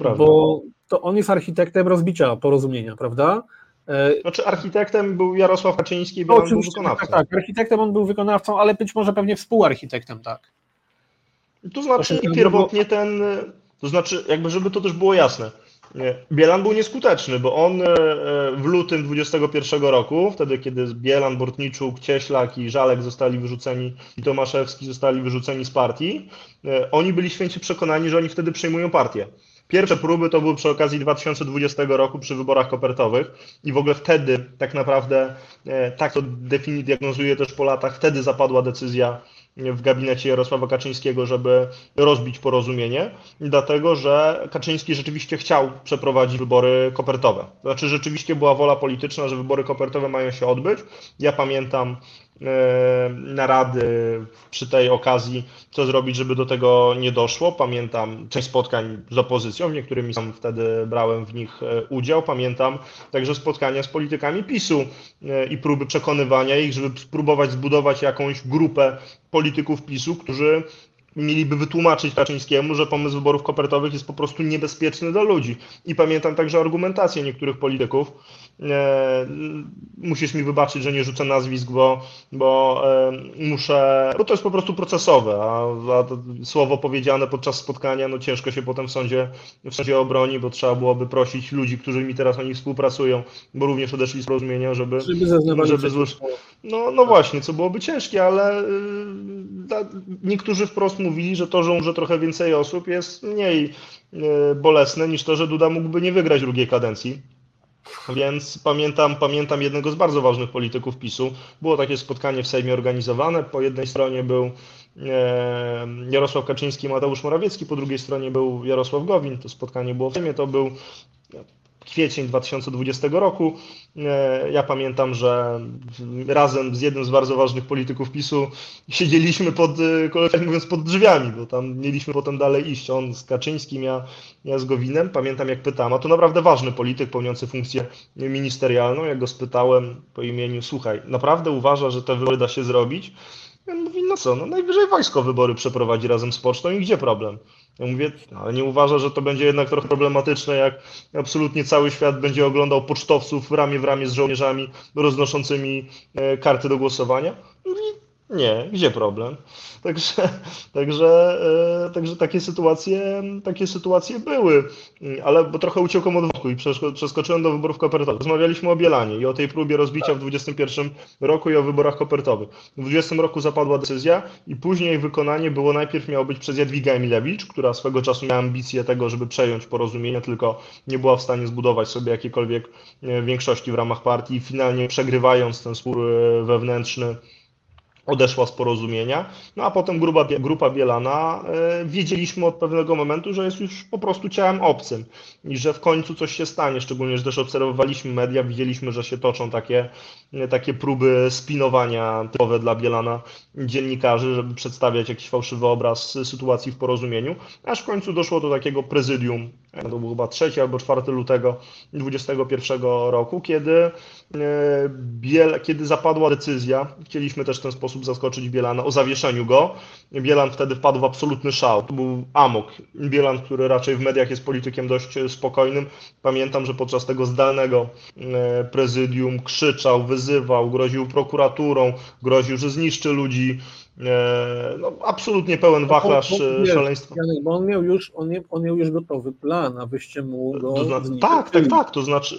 To bo to on jest architektem rozbicia porozumienia, prawda? Znaczy architektem był Jarosław Kaczyński i był wykonawcą. Tak, tak, architektem on był wykonawcą, ale być może pewnie współarchitektem, tak. To znaczy pierwotnie ten, to znaczy jakby żeby to też było jasne, Bielan był nieskuteczny, bo on e, w lutym 2021 roku, wtedy kiedy Bielan, Bortniczuk, Cieślak i Żalek zostali wyrzuceni i Tomaszewski zostali wyrzuceni z partii, e, oni byli święcie przekonani, że oni wtedy przejmują partię. Pierwsze próby to były przy okazji 2020 roku przy wyborach kopertowych i w ogóle wtedy tak naprawdę, e, tak to definitywnie diagnozuje też po latach, wtedy zapadła decyzja w gabinecie Jarosława Kaczyńskiego, żeby rozbić porozumienie, dlatego że Kaczyński rzeczywiście chciał przeprowadzić wybory kopertowe. Znaczy rzeczywiście była wola polityczna, że wybory kopertowe mają się odbyć. Ja pamiętam narady przy tej okazji, co zrobić, żeby do tego nie doszło. Pamiętam część spotkań z opozycją, niektórymi sam wtedy brałem w nich e, udział. Pamiętam także spotkania z politykami PiSu e, i próby przekonywania ich, żeby spróbować zbudować jakąś grupę polityków PiSu, którzy mieliby wytłumaczyć Kaczyńskiemu, że pomysł wyborów kopertowych jest po prostu niebezpieczny dla ludzi. I pamiętam także argumentację niektórych polityków. E, musisz mi wybaczyć, że nie rzucę nazwisk, bo, bo e, muszę, bo to jest po prostu procesowe, a, a słowo powiedziane podczas spotkania, no ciężko się potem w sądzie, w sądzie obroni, bo trzeba byłoby prosić ludzi, którzy mi teraz o nich współpracują, bo również odeszli z porozumienia, żeby, żeby, żeby złożyć. No, no właśnie, co byłoby ciężkie, ale y, niektórzy wprost mówili, że to, że umrze trochę więcej osób jest mniej y, bolesne niż to, że Duda mógłby nie wygrać drugiej kadencji. Więc pamiętam, pamiętam jednego z bardzo ważnych polityków PiSu. Było takie spotkanie w Sejmie organizowane. Po jednej stronie był e, Jarosław Kaczyński i Mateusz Morawiecki, po drugiej stronie był Jarosław Gowin. To spotkanie było w Sejmie. To był kwiecień 2020 roku. E, ja pamiętam, że razem z jednym z bardzo ważnych polityków PiSu siedzieliśmy pod, e, kolokwialnie mówiąc, pod drzwiami, bo tam mieliśmy potem dalej iść. On z Kaczyńskim, ja, ja z Gowinem. Pamiętam jak pytałem, a to naprawdę ważny polityk pełniący funkcję ministerialną. Jak go spytałem po imieniu, słuchaj, naprawdę uważa, że te wybory da się zrobić? On mówi, no co, no najwyżej wojsko wybory przeprowadzi razem z pocztą i gdzie problem? Ja mówię, ale nie uważa, że to będzie jednak trochę problematyczne, jak absolutnie cały świat będzie oglądał pocztowców ramię w ramię z żołnierzami roznoszącymi e, karty do głosowania? Nie, gdzie problem? <laughs> Także, także, e, także takie, sytuacje, takie sytuacje były, ale bo trochę uciekłem od wątku i przeskoczyłem do wyborów kopertowych. Rozmawialiśmy o Bielanie i o tej próbie rozbicia w 2021 roku i o wyborach kopertowych. W 2020 roku zapadła decyzja i później wykonanie było najpierw miało być przez Jadwigę Emilewicz, która swego czasu miała ambicje tego, żeby przejąć porozumienie, tylko nie była w stanie zbudować sobie jakiejkolwiek e, większości w ramach partii finalnie przegrywając ten spór e, wewnętrzny odeszła z porozumienia, no a potem grupa, grupa Bielana, e, wiedzieliśmy od pewnego momentu, że jest już po prostu ciałem obcym i że w końcu coś się stanie, szczególnie, że też obserwowaliśmy media, widzieliśmy, że się toczą takie, e, takie próby spinowania typowe dla Bielana dziennikarzy, żeby przedstawiać jakiś fałszywy obraz sytuacji w porozumieniu, aż w końcu doszło do takiego prezydium, to był chyba 3 albo 4 lutego 2021 roku, kiedy, Biel, kiedy zapadła decyzja, chcieliśmy też w ten sposób zaskoczyć Bielana, o zawieszeniu go. Bielan wtedy wpadł w absolutny szał. To był amok. Bielan, który raczej w mediach jest politykiem dość spokojnym. Pamiętam, że podczas tego zdalnego e, prezydium krzyczał, wyzywał, groził prokuraturą, groził, że zniszczy ludzi E, no, absolutnie pełen wachlarz bo, e, szaleństwa. Janek, bo on miał, już, on, on miał już gotowy plan, a wyście mu go... To znaczy, tak, tak, tak, to znaczy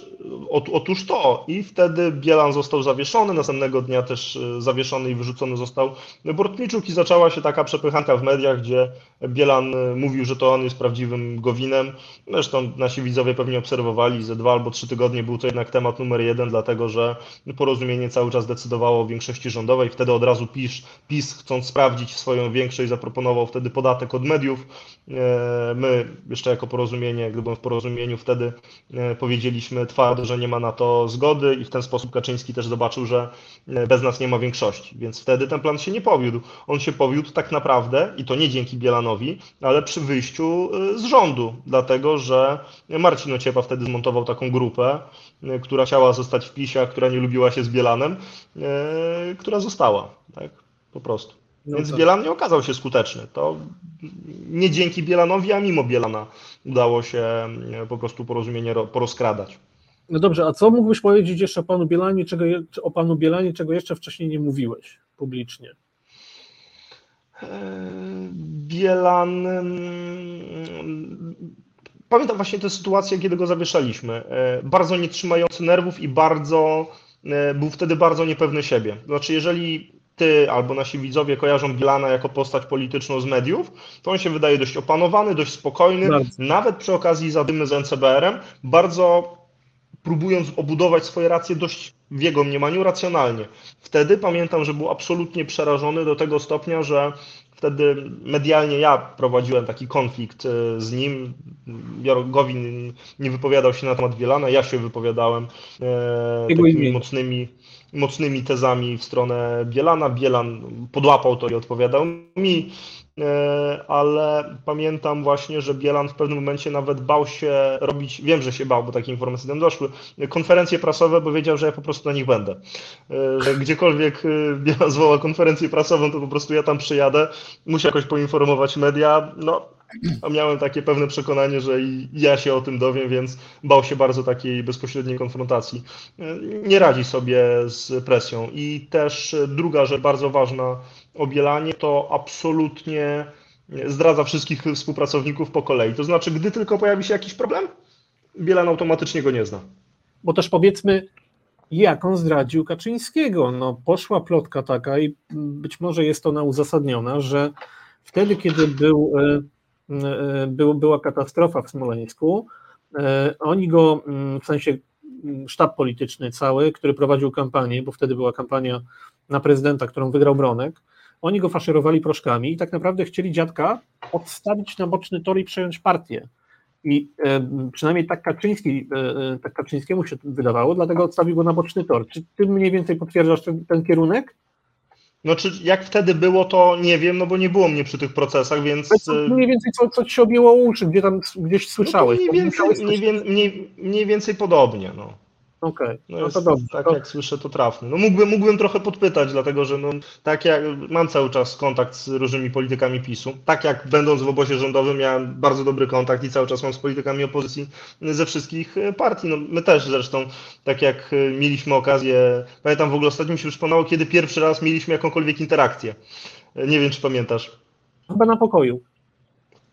otóż to i wtedy Bielan został zawieszony, następnego dnia też e, zawieszony i wyrzucony został Bortniczuk i zaczęła się taka przepychanka w mediach, gdzie Bielan mówił, że to on jest prawdziwym Gowinem. Zresztą nasi widzowie pewnie obserwowali, że dwa albo trzy tygodnie był to jednak temat numer jeden, dlatego że porozumienie cały czas decydowało o większości rządowej, wtedy od razu PiS, PiS chcąc sprawdzić swoją większość, zaproponował wtedy podatek od mediów. E, my jeszcze jako porozumienie, gdybym w porozumieniu wtedy e, powiedzieliśmy twardo, że nie ma na to zgody i w ten sposób Kaczyński też zobaczył, że e, bez nas nie ma większości. Więc wtedy ten plan się nie powiódł. On się powiódł tak naprawdę i to nie dzięki Bielanowi, ale przy wyjściu z rządu, dlatego że Marcin Ociepa wtedy zmontował taką grupę, która chciała zostać w PiSie, która nie lubiła się z Bielanem, która została. Tak? Po prostu. No Więc tak. Bielan nie okazał się skuteczny. To nie dzięki Bielanowi, a mimo Bielana udało się e, po prostu porozumienie porozkradać. No dobrze, a co mógłbyś powiedzieć jeszcze o panu Bielanie, czego, o panu Bielanie, czego jeszcze wcześniej nie mówiłeś publicznie? E, Bielan. Pamiętam właśnie tę sytuację, kiedy go zawieszaliśmy. E, bardzo nie trzymający nerwów i bardzo był wtedy bardzo niepewny siebie. Znaczy, jeżeli ty albo nasi widzowie kojarzą Bilana jako postać polityczną z mediów, to on się wydaje dość opanowany, dość spokojny, bardzo. nawet przy okazji zadymy z NCBR-em, bardzo próbując obudować swoje racje dość w jego mniemaniu racjonalnie. Wtedy pamiętam, że był absolutnie przerażony do tego stopnia, że wtedy medialnie ja prowadziłem taki konflikt e, z nim. Gowin nie wypowiadał się na temat Wielana, ja się wypowiadałem e, takimi mocnymi mocnymi tezami w stronę Bielana. Bielan podłapał to i odpowiadał mi, e, ale pamiętam właśnie, że Bielan w pewnym momencie nawet bał się robić, wiem, że się bał, bo takie informacje tam doszły, konferencje prasowe, bo wiedział, że ja po prostu na nich będę. E, że gdziekolwiek e, Bielan zwoła konferencję prasową, to po prostu ja tam przyjadę, muszę jakoś poinformować media. No, a miałem takie pewne przekonanie, że i ja się o tym dowiem, więc bał się bardzo takiej bezpośredniej konfrontacji. Nie radzi sobie z presją. I też druga rzecz bardzo ważna o Bielanie to absolutnie zdradza wszystkich współpracowników po kolei. To znaczy, gdy tylko pojawi się jakiś problem, Bielan automatycznie go nie zna. Bo też powiedzmy, jak on zdradził Kaczyńskiego. No, poszła plotka taka i być może jest ona uzasadniona, że wtedy, kiedy był E, był, była katastrofa w Smoleńsku. E, oni go, mm, w sensie mm, sztab polityczny cały, który prowadził kampanię, bo wtedy była kampania na prezydenta, którą wygrał Bronek, oni go faszerowali proszkami i tak naprawdę chcieli dziadka odstawić na boczny tor i przejąć partię. I e, przynajmniej tak, Kaczyński, tak Kaczyńskiemu się wydawało, dlatego odstawił go na boczny tor. Czy ty mniej więcej potwierdzasz ten, ten kierunek? No czy jak wtedy było, to nie wiem, no bo nie było mnie przy tych procesach, więc... Mniej więcej co, co ci się objęło uszy, gdzie tam gdzieś słyszałeś? No mniej, więcej, mniej, mniej, mniej więcej podobnie, no. Okej, okay. no, no to dobrze. Tak to... jak słyszę, to trafny. No mógłbym, mógłbym trochę podpytać, dlatego że no, tak jak mam cały czas kontakt z różnymi politykami PiSu. Tak jak będąc w obozie rządowym miałem bardzo dobry kontakt i cały czas mam z politykami opozycji ze wszystkich e, partii. No, my też zresztą, tak jak e, mieliśmy okazję, pamiętam w ogóle ostatnio mi się przypomniało, kiedy pierwszy raz mieliśmy jakąkolwiek interakcję. E, nie wiem, czy pamiętasz. Chyba na pokoju.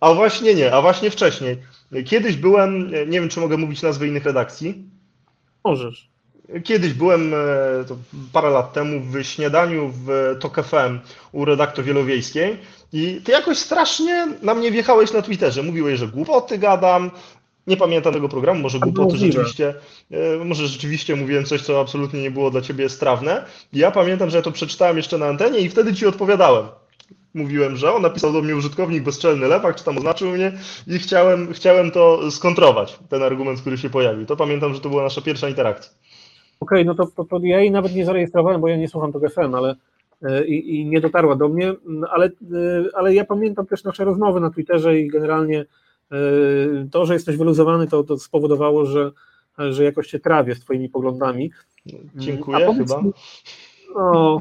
A właśnie nie, a właśnie wcześniej. Kiedyś byłem, nie wiem, czy mogę mówić nazwy innych redakcji, Możesz. Kiedyś byłem e, parę lat temu w śniadaniu w TOK FM u redaktor Wielowiejskiej i ty jakoś strasznie na mnie wjechałeś na Twitterze. Mówiłeś, że głupoty gadam, nie pamiętam tego programu, może głupoty rzeczywiście, e, może rzeczywiście mówiłem coś, co absolutnie nie było dla ciebie strawne. Ja pamiętam, że ja to przeczytałem jeszcze na antenie i wtedy ci odpowiadałem mówiłem, że on napisał do mnie użytkownik bezczelny lewak, czy tam oznaczył mnie i chciałem, chciałem to skontrować, ten argument, który się pojawił. To pamiętam, że to była nasza pierwsza interakcja. Okej, okay, no to, to, to, ja jej nawet nie zarejestrowałem, bo ja nie słucham tego FM, ale e, i, i, nie dotarła do mnie, ale, e, ale ja pamiętam też nasze rozmowy na Twitterze i generalnie e, to, że jesteś wyluzowany, to, to spowodowało, że, że jakoś się trawię z twoimi poglądami. Dziękuję chyba. No,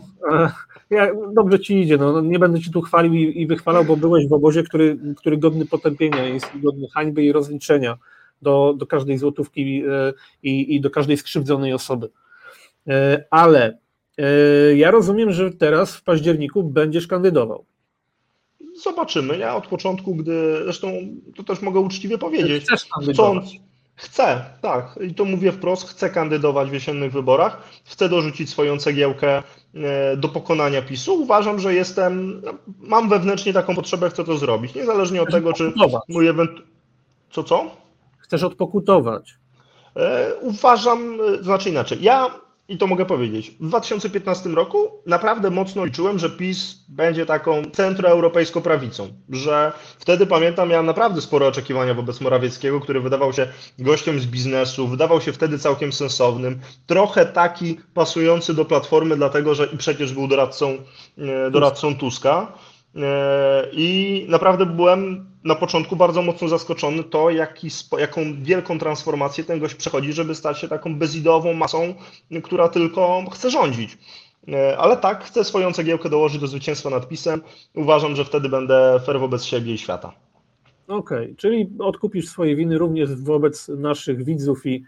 ja, dobrze ci idzie, no, nie będę ci tu chwalił i, i wychwalał, bo byłeś w obozie, który, który godny potępienia jest i godny hańby i rozliczenia do, do każdej złotówki e, i, i do każdej skrzywdzonej osoby. E, ale Ja rozumiem, że teraz w październiku będziesz kandydował. Zobaczymy. Ja od początku, gdy zresztą to też mogę uczciwie powiedzieć, Chcesz kandydować. chcąc, chcę, tak, i to mówię wprost, chcę kandydować w jesiennych wyborach, chcę dorzucić swoją cegiełkę e, do pokonania PiSu. Uważam, że jestem, no, mam wewnętrznie taką potrzebę, chcę to zrobić, niezależnie od tego, czy mój event... Co, co? Chcesz odpokutować. E, Uważam, e, znaczy inaczej. Ja, i to mogę powiedzieć, w 2015 roku naprawdę mocno liczyłem, że PiS będzie taką centroeuropejską prawicą. Że wtedy pamiętam, miałem naprawdę spore oczekiwania wobec Morawieckiego, który wydawał się gościem z biznesu, wydawał się wtedy całkiem sensownym, trochę taki pasujący do platformy, dlatego że i przecież był doradcą, e, doradcą Tuska. E, I naprawdę byłem na początku bardzo mocno zaskoczony to, jaki, jaką wielką transformację ten gość przechodzi, żeby stać się taką bezideową masą, która tylko chce rządzić. E, Ale tak, chcę swoją cegiełkę dołożyć do zwycięstwa nad PiSem. Uważam, że wtedy będę fair wobec siebie i świata. Okej, czyli odkupisz swoje winy również wobec naszych widzów i,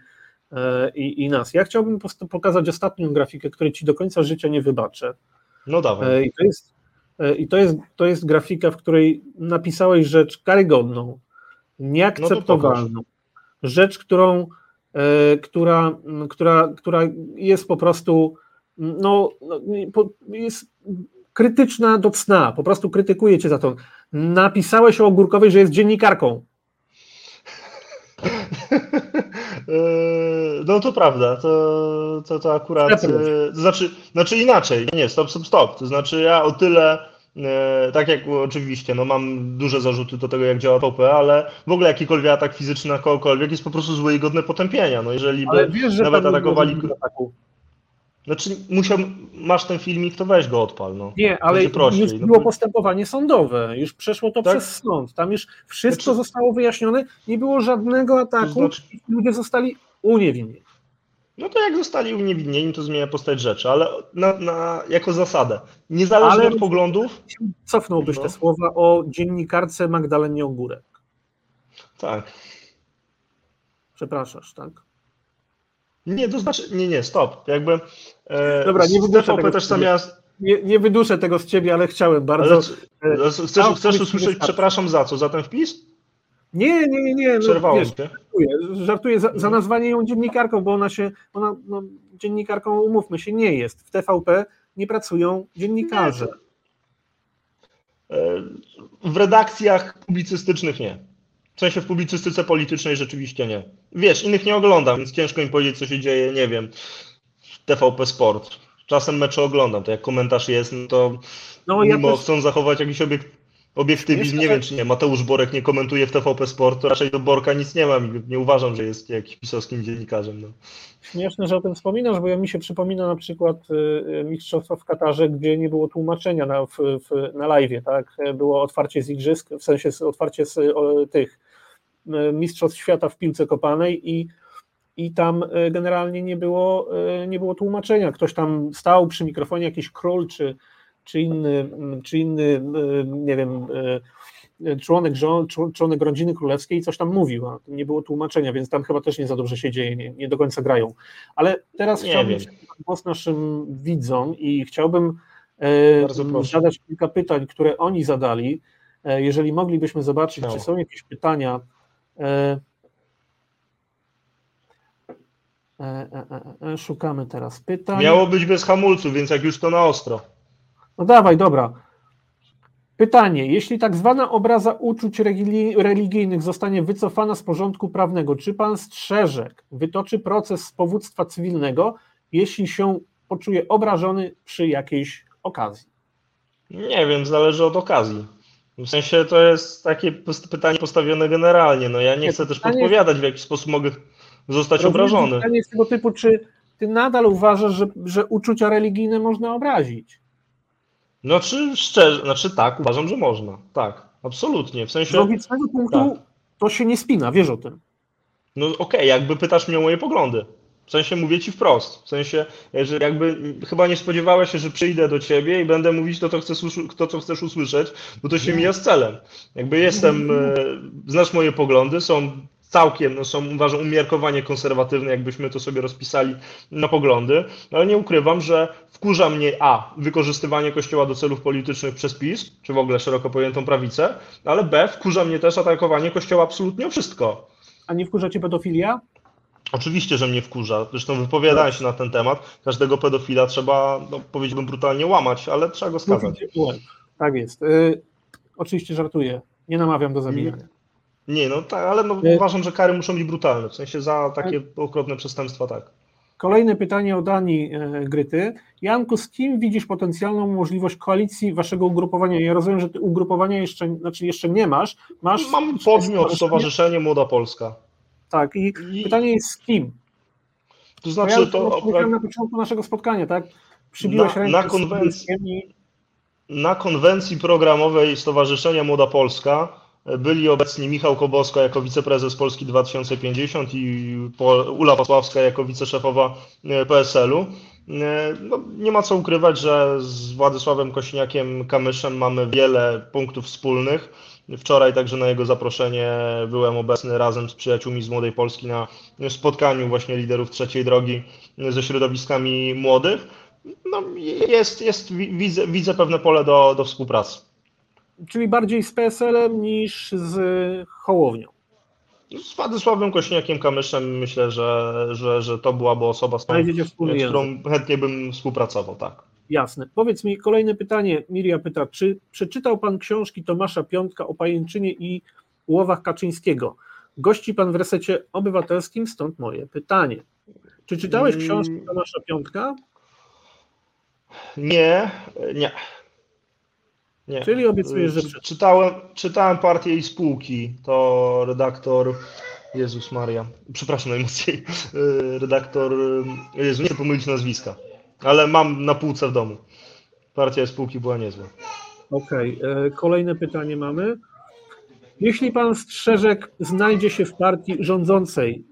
e, i, i nas. Ja chciałbym pokazać ostatnią grafikę, której ci do końca życia nie wybaczę. No dawaj. E, I to jest, i to jest, to jest grafika, w której napisałeś rzecz karygodną, nieakceptowalną, rzecz, którą, e, która, która, która jest po prostu no, no, jest krytyczna do cna, po prostu krytykuje cię za to. Napisałeś o Ogórkowej, że jest dziennikarką. Eee, <laughs> No to prawda, to, to, to akurat, e, to znaczy, znaczy inaczej, nie, stop, stop, stop, to znaczy ja o tyle, e, tak jak oczywiście, no mam duże zarzuty do tego, jak działa TVP, ale w ogóle jakikolwiek atak fizyczny na kogokolwiek jest po prostu zły i godny potępienia, no jeżeli Ale by wiesz, że nawet atakowali, znaczy musiał, masz ten filmik, to weź go odpal, no. Nie, ale prościej, już no było bo- postępowanie sądowe, już przeszło to Tak? przez sąd, tam już wszystko Znaczy- zostało wyjaśnione, nie było żadnego ataku, To znaczy- ludzie zostali uniewinnieni. No to jak zostali uniewinnieni, to zmienia postać rzeczy, ale na, na, jako zasadę, niezależnie Ale- od poglądów, Cofnąłbyś No. te słowa o dziennikarce Magdalenie Ogórek. tak, Przepraszasz, tak? Nie, to znaczy, nie, nie, stop. Jakby. E, Dobra, nie wyduszę tego też. Nie, nie wyduszę tego z ciebie, ale chciałem bardzo. Ale, e, chcesz, chcesz usłyszeć, przepraszam za co? Za ten wpis? Nie, nie, nie, nie. No, Przerwałem wiesz, cię. żartuję, żartuję za, za nazwanie ją dziennikarką, bo ona się, ona, no, dziennikarką, umówmy się, nie jest. W TVP nie pracują dziennikarze. E, W redakcjach publicystycznych nie. W sensie w publicystyce politycznej rzeczywiście nie. Wiesz, innych nie oglądam, więc ciężko mi powiedzieć, co się dzieje, nie wiem, w TVP Sport. Czasem mecze oglądam, to jak komentarz jest, no to No ja mimo też, chcą zachować jakiś obiek, obiektywizm, nie wiem czy nie, Mateusz Borek nie komentuje w TVP Sport, to raczej do Borka nic nie mam i nie uważam, że jest jakimś pisowskim dziennikarzem. No. śmieszne, że o tym wspominasz, bo ja mi się przypomina na przykład y, y, mistrzostwa w Katarze, gdzie nie było tłumaczenia na, w, w, na live, tak? Było otwarcie z igrzysk, w sensie otwarcie z o, tych y, mistrzostw świata w piłce kopanej i i tam generalnie nie było, nie było tłumaczenia. Ktoś tam stał przy mikrofonie, jakiś król czy, czy inny, mm, czy inny, y, nie wiem, y, członek, członek rodziny królewskiej coś tam mówił, a nie było tłumaczenia, więc tam chyba też nie za dobrze się dzieje, nie, nie do końca grają. Ale teraz Nie chciałbym głos naszym widzom i chciałbym e, zadać kilka pytań, które oni zadali. E, Jeżeli moglibyśmy zobaczyć, Śmiało. czy są jakieś pytania. E, e, e, e, e, Szukamy teraz pytań. Miało być bez hamulców, więc jak już to na ostro. No dawaj, dobra. Pytanie. Jeśli tak zwana obraza uczuć religi- religijnych zostanie wycofana z porządku prawnego, czy pan Strzeżek wytoczy proces z powództwa cywilnego, jeśli się poczuje obrażony przy jakiejś okazji? Nie wiem, zależy od okazji. W sensie to jest takie pytanie postawione generalnie. No ja nie chcę też podpowiadać, w jaki sposób mogę zostać obrażony. Pytanie jest tego typu, czy ty nadal uważasz, że, że uczucia religijne można obrazić? No czy szczerze, znaczy tak, uważam, że można. Tak, absolutnie. W Z sensie, logicznego punktu tak. to się nie spina, wiesz o tym. no okej, jakby pytasz mnie o moje poglądy. W sensie mówię ci wprost. W sensie, że jakby chyba nie spodziewałeś się, że przyjdę do ciebie i będę mówić to, co chcesz, to, co chcesz usłyszeć, bo to się mija z celem. Jakby jestem, e, znasz moje poglądy, są całkiem no, są, uważam, umiarkowanie konserwatywne, jakbyśmy to sobie rozpisali na poglądy, ale nie ukrywam, że wkurza mnie A, wykorzystywanie Kościoła do celów politycznych przez PiS, czy w ogóle szeroko pojętą prawicę, ale B, wkurza mnie też atakowanie Kościoła absolutnie o wszystko. A nie wkurza cię pedofilia? Oczywiście, że mnie wkurza. Zresztą wypowiadałem się na ten temat. Każdego pedofila trzeba, no, powiedziałbym, brutalnie łamać, ale trzeba go skazać. Tak jest. Y, oczywiście żartuję. Nie namawiam do zabijania. Nie, no tak, ale no, y- uważam, że kary muszą być brutalne. W sensie za takie y- okropne przestępstwa, tak. Kolejne pytanie o Dani Gryty. Janku, z kim widzisz potencjalną możliwość koalicji waszego ugrupowania? Ja rozumiem, że ty ugrupowania jeszcze, znaczy jeszcze nie masz. masz Mam podmiot, Stowarzyszenie Młoda Polska. Tak, i, I, pytanie jest z kim? To znaczy ja to. Powiedziałem na początku naszego spotkania, tak? Przybiłeś na, rękę na konwencji, i... na konwencji programowej Stowarzyszenia Młoda Polska byli obecni Michał Kobosko jako wiceprezes Polski 2050 i Ula Pasławska jako wiceszefowa e, PSL-u. E, no, nie ma co ukrywać, że z Władysławem Kośniakiem Kamyszem mamy wiele punktów wspólnych. Wczoraj także na jego zaproszenie byłem obecny razem z przyjaciółmi z Młodej Polski na spotkaniu właśnie liderów trzeciej drogi ze środowiskami młodych. No, jest, jest, widzę, widzę pewne pole do, do współpracy. Czyli bardziej z PSL-em niż z Hołownią. Z Władysławem Kośniakiem Kamyszem myślę, że, że, że to byłaby osoba, z którą, z którą chętnie bym współpracował, tak. Jasne. Powiedz mi kolejne pytanie. Miria pyta, czy przeczytał Pan książki Tomasza Piątka o pajęczynie i łowach Kaczyńskiego? Gości Pan w resecie obywatelskim, stąd moje pytanie. Czy czytałeś mm. książkę Tomasza Piątka? Nie, nie. Nie. Czyli obiecujesz, że czytałem, czytałem partię i spółki. To redaktor Jezus Maria. Przepraszam najmocniej. Redaktor. Jezu, nie chcę pomylić nazwiska ale mam na półce w domu. Partia spółki była niezła. Okej, okay. Kolejne pytanie mamy. Jeśli pan Strzeżek znajdzie się w partii rządzącej,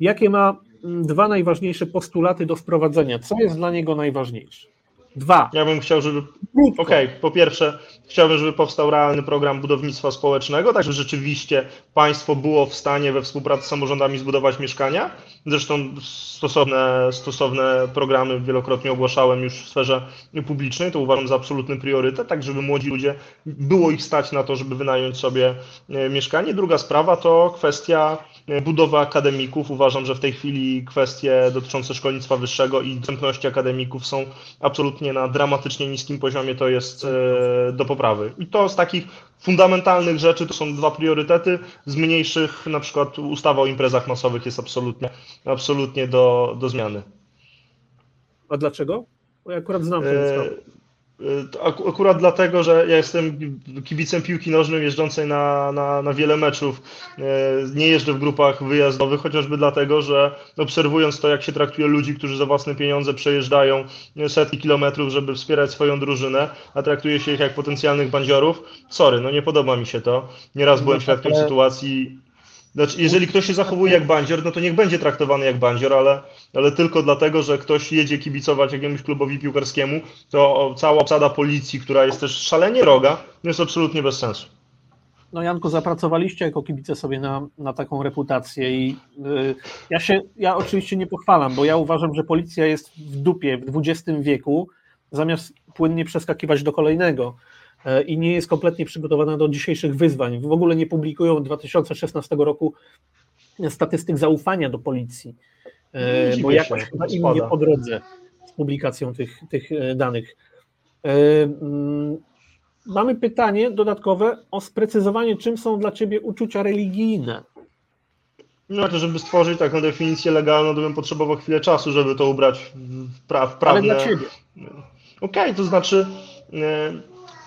jakie ma dwa najważniejsze postulaty do wprowadzenia? Co jest dla niego najważniejsze? Dwa. Ja bym chciał, żeby. Okej, okay, po pierwsze, chciałbym, żeby powstał realny program budownictwa społecznego, tak żeby rzeczywiście państwo było w stanie we współpracy z samorządami zbudować mieszkania. Zresztą stosowne, stosowne programy wielokrotnie ogłaszałem już w sferze publicznej, to uważam za absolutny priorytet, tak żeby młodzi ludzie było ich stać na to, żeby wynająć sobie e, mieszkanie. Druga sprawa to kwestia e, budowy akademików. Uważam, że w tej chwili kwestie dotyczące szkolnictwa wyższego i dostępności akademików są absolutnie na dramatycznie niskim poziomie, to jest e, do poprawy. I to z takich fundamentalnych rzeczy to są dwa priorytety, z mniejszych na przykład ustawa o imprezach masowych jest absolutnie, absolutnie do, do zmiany. A dlaczego? Bo ja akurat znam tę ustawę. Y, akurat dlatego, że ja jestem kibicem piłki nożnej jeżdżącej na, na, na wiele meczów. Y, nie jeżdżę w grupach wyjazdowych, chociażby dlatego, że obserwując to, jak się traktuje ludzi, którzy za własne pieniądze przejeżdżają setki kilometrów, żeby wspierać swoją drużynę, a traktuje się ich jak potencjalnych bandziorów, sorry, no nie podoba mi się to. Nieraz byłem no świadkiem sytuacji znaczy, jeżeli ktoś się zachowuje jak bandzior, no to niech będzie traktowany jak bandzior, ale, ale tylko dlatego, że ktoś jedzie kibicować jakiemuś klubowi piłkarskiemu, to cała obsada policji, która jest też szalenie roga, jest absolutnie bez sensu. No Janku, zapracowaliście jako kibice sobie na, na taką reputację i yy, ja się, ja oczywiście nie pochwalam, bo ja uważam, że policja jest w dupie w XX wieku, zamiast płynnie przeskakiwać do kolejnego. E, i nie jest kompletnie przygotowana do dzisiejszych wyzwań. W ogóle nie publikują od 2016 roku statystyk zaufania do policji, e, bo jakoś chyba im nie po drodze z publikacją tych, tych e, danych. Mm, mamy pytanie dodatkowe o sprecyzowanie, czym są dla Ciebie uczucia religijne. No to, żeby stworzyć taką definicję legalną, to bym potrzebował chwilę czasu, żeby to ubrać w, pra w prawne... Ale dla Ciebie. Okej, okay, to znaczy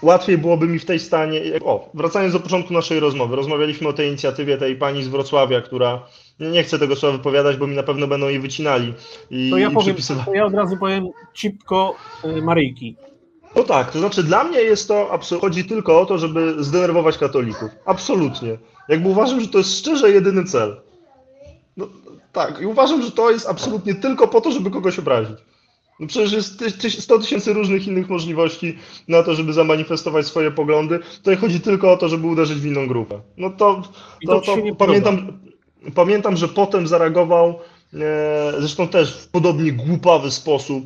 łatwiej byłoby mi w tej stanie. O, wracając do początku naszej rozmowy, rozmawialiśmy o tej inicjatywie tej pani z Wrocławia, która. Nie chcę tego słowa wypowiadać, bo mi na pewno będą jej wycinali. I, to, ja i powiem, to ja od razu powiem cipko y, Maryjki. No tak, to znaczy dla mnie jest to, chodzi tylko o to, żeby zdenerwować katolików. Absolutnie. Jakby uważam, że to jest szczerze jedyny cel. No, tak, i uważam, że to jest absolutnie tylko po to, żeby kogoś obrazić. No przecież jest 100 tysięcy różnych innych możliwości na to, żeby zamanifestować swoje poglądy. Tutaj chodzi tylko o to, żeby uderzyć w inną grupę. No to, to, to, to pamiętam, pamiętam, że potem zareagował, e, zresztą też w podobnie głupawy sposób,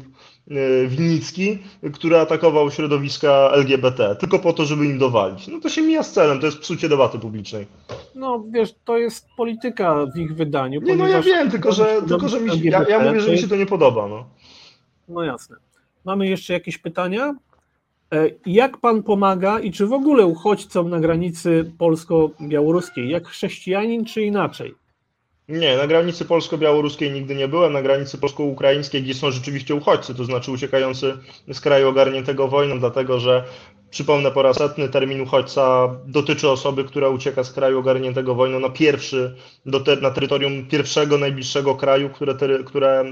e, Winnicki, który atakował środowiska LGBT, tylko po to, żeby im dowalić. No to się mija z celem, to jest psucie debaty publicznej. No wiesz, to jest polityka w ich wydaniu. Nie, no ja wiem, tylko że, tylko, że mi się, ja, ja mówię, że mi się to nie podoba. No. No jasne. Mamy jeszcze jakieś pytania? E, jak pan pomaga i czy w ogóle uchodźcom na granicy polsko-białoruskiej? Jak chrześcijanin, czy inaczej? Nie, na granicy polsko-białoruskiej nigdy nie byłem. Na granicy polsko-ukraińskiej, gdzie są rzeczywiście uchodźcy, to znaczy uciekający z kraju ogarniętego wojną, dlatego że Przypomnę po raz setny, termin uchodźca dotyczy osoby, która ucieka z kraju ogarniętego wojną na pierwszy, na terytorium pierwszego, najbliższego kraju, które, które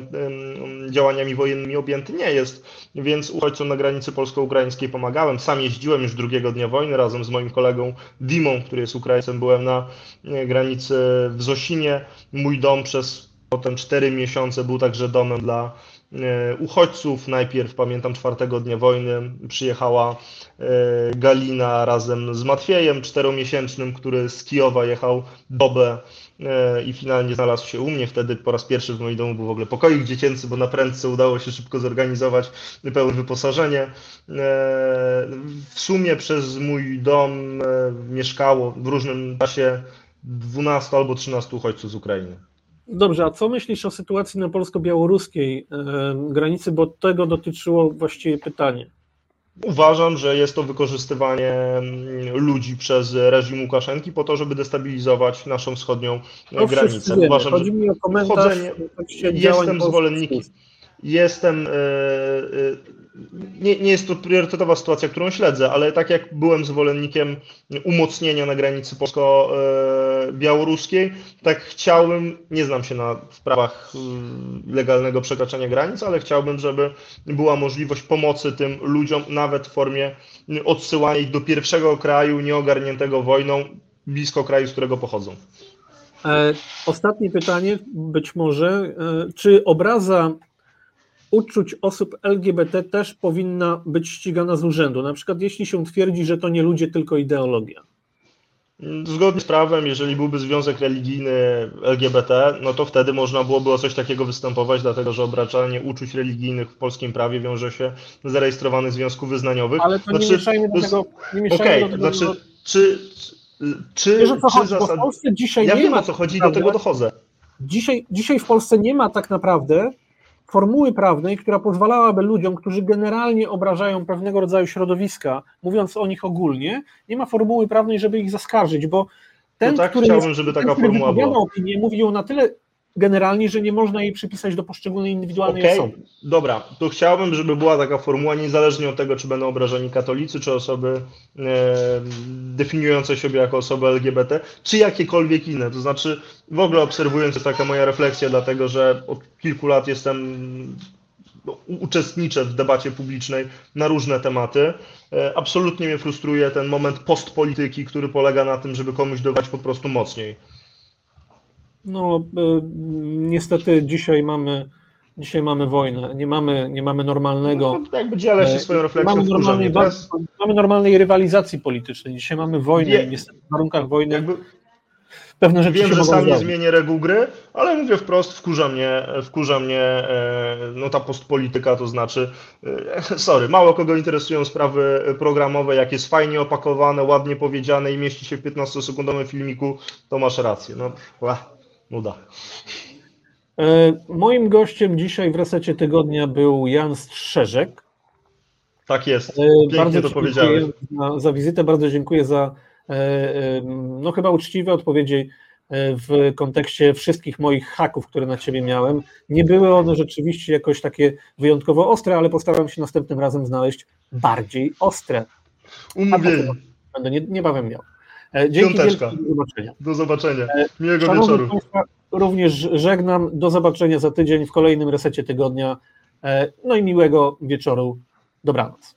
działaniami wojennymi objęty nie jest. Więc uchodźcom na granicy polsko-ukraińskiej pomagałem. Sam jeździłem już drugiego dnia wojny razem z moim kolegą Dimą, który jest Ukraińcem. Byłem na granicy w Zosinie. Mój dom przez potem cztery miesiące był także domem dla E, uchodźców. Najpierw, pamiętam, czwartego dnia wojny przyjechała e, Galina razem z Matwiejem, czteromiesięcznym, który z Kijowa jechał dobę e, i finalnie znalazł się u mnie. Wtedy po raz pierwszy w moim domu był w ogóle pokoik dziecięcy, bo na prędce udało się szybko zorganizować pełne wyposażenie. W sumie przez mój dom mieszkało w różnym czasie 12 albo 13 uchodźców z Ukrainy. Dobrze, a co myślisz o sytuacji na polsko-białoruskiej granicy, bo tego dotyczyło właściwie pytanie. Uważam, że jest to wykorzystywanie ludzi przez reżim Łukaszenki po to, żeby destabilizować naszą wschodnią to granicę. Uważam, Chodzi mi o komentarz jestem zwolennikiem. Jestem. Yy, yy, nie, nie jest to priorytetowa sytuacja, którą śledzę, ale tak jak byłem zwolennikiem umocnienia na granicy polsko-białoruskiej, tak chciałbym, nie znam się na sprawach legalnego przekraczania granic, ale chciałbym, żeby była możliwość pomocy tym ludziom, nawet w formie odsyłania ich do pierwszego kraju nieogarniętego wojną, blisko kraju, z którego pochodzą. E, ostatnie pytanie, być może. E, czy obraza uczuć osób LGBT też powinna być ścigana z urzędu. Na przykład jeśli się twierdzi, że to nie ludzie, tylko ideologia. Zgodnie z prawem, jeżeli byłby związek religijny LGBT, no to wtedy można byłoby o coś takiego występować, dlatego że obraczanie uczuć religijnych w polskim prawie wiąże się z zarejestrowanych związków wyznaniowych. Ale to znaczy, nie mieszajmy do tego. Okej, okay, do tego, znaczy, czy, czy, Wiesz, co czy chodzi, zasad... w Polsce dzisiaj ja nie wiem, ma, o co chodzi, do tego dochodzę. Dzisiaj, dzisiaj w Polsce nie ma tak naprawdę formuły prawnej, która pozwalałaby ludziom, którzy generalnie obrażają pewnego rodzaju środowiska, mówiąc o nich ogólnie, nie ma formuły prawnej, żeby ich zaskarżyć, bo ten, tak który, chciałbym, żeby taka formuła była. opinię, mówi ją na tyle generalnie, że nie można jej przypisać do poszczególnej indywidualnej okay. osoby. Dobra, to chciałbym, żeby była taka formuła, niezależnie od tego, czy będą obrażeni katolicy, czy osoby e, definiujące siebie jako osoby LGBT, czy jakiekolwiek inne. To znaczy, w ogóle obserwując, jest taka moja refleksja, dlatego że od kilku lat jestem no, uczestniczę w debacie publicznej na różne tematy. E, absolutnie mnie frustruje ten moment postpolityki, który polega na tym, żeby komuś dawać po prostu mocniej. No, e, niestety dzisiaj mamy, dzisiaj mamy wojnę, nie mamy, nie mamy normalnego. No, jakby dzielę się e, swoją refleksją. Mamy normalnej, teraz... mamy normalnej rywalizacji politycznej. Dzisiaj mamy wojnę Wie... i niestety w warunkach wojny. Jakby... Pewne rzeczy Wiem, że sam nie zmienię reguł gry, ale mówię wprost, wkurza mnie, wkurza mnie e, no ta postpolityka, to znaczy, sorry, mało kogo interesują sprawy programowe, jak jest fajnie opakowane, ładnie powiedziane i mieści się w 15-sekundowym filmiku, to masz rację. No, Nuda. E, moim gościem dzisiaj w resecie tygodnia był Jan Strzeżek. Tak jest. E, Pięknie bardzo to powiedziałeś. Za, za wizytę, bardzo dziękuję za e, no chyba uczciwe odpowiedzi w kontekście wszystkich moich haków, które na ciebie miałem. Nie były one rzeczywiście jakoś takie wyjątkowo ostre, ale postaram się następnym razem znaleźć bardziej ostre. Umówienie. Będę niebawem miał. E, dzięki Piąteczka. do zobaczenia. Do zobaczenia. E, Miłego Szanowni wieczoru. Państwa, również żegnam. Do zobaczenia za tydzień w kolejnym resecie tygodnia. E, no i miłego wieczoru. Dobranoc.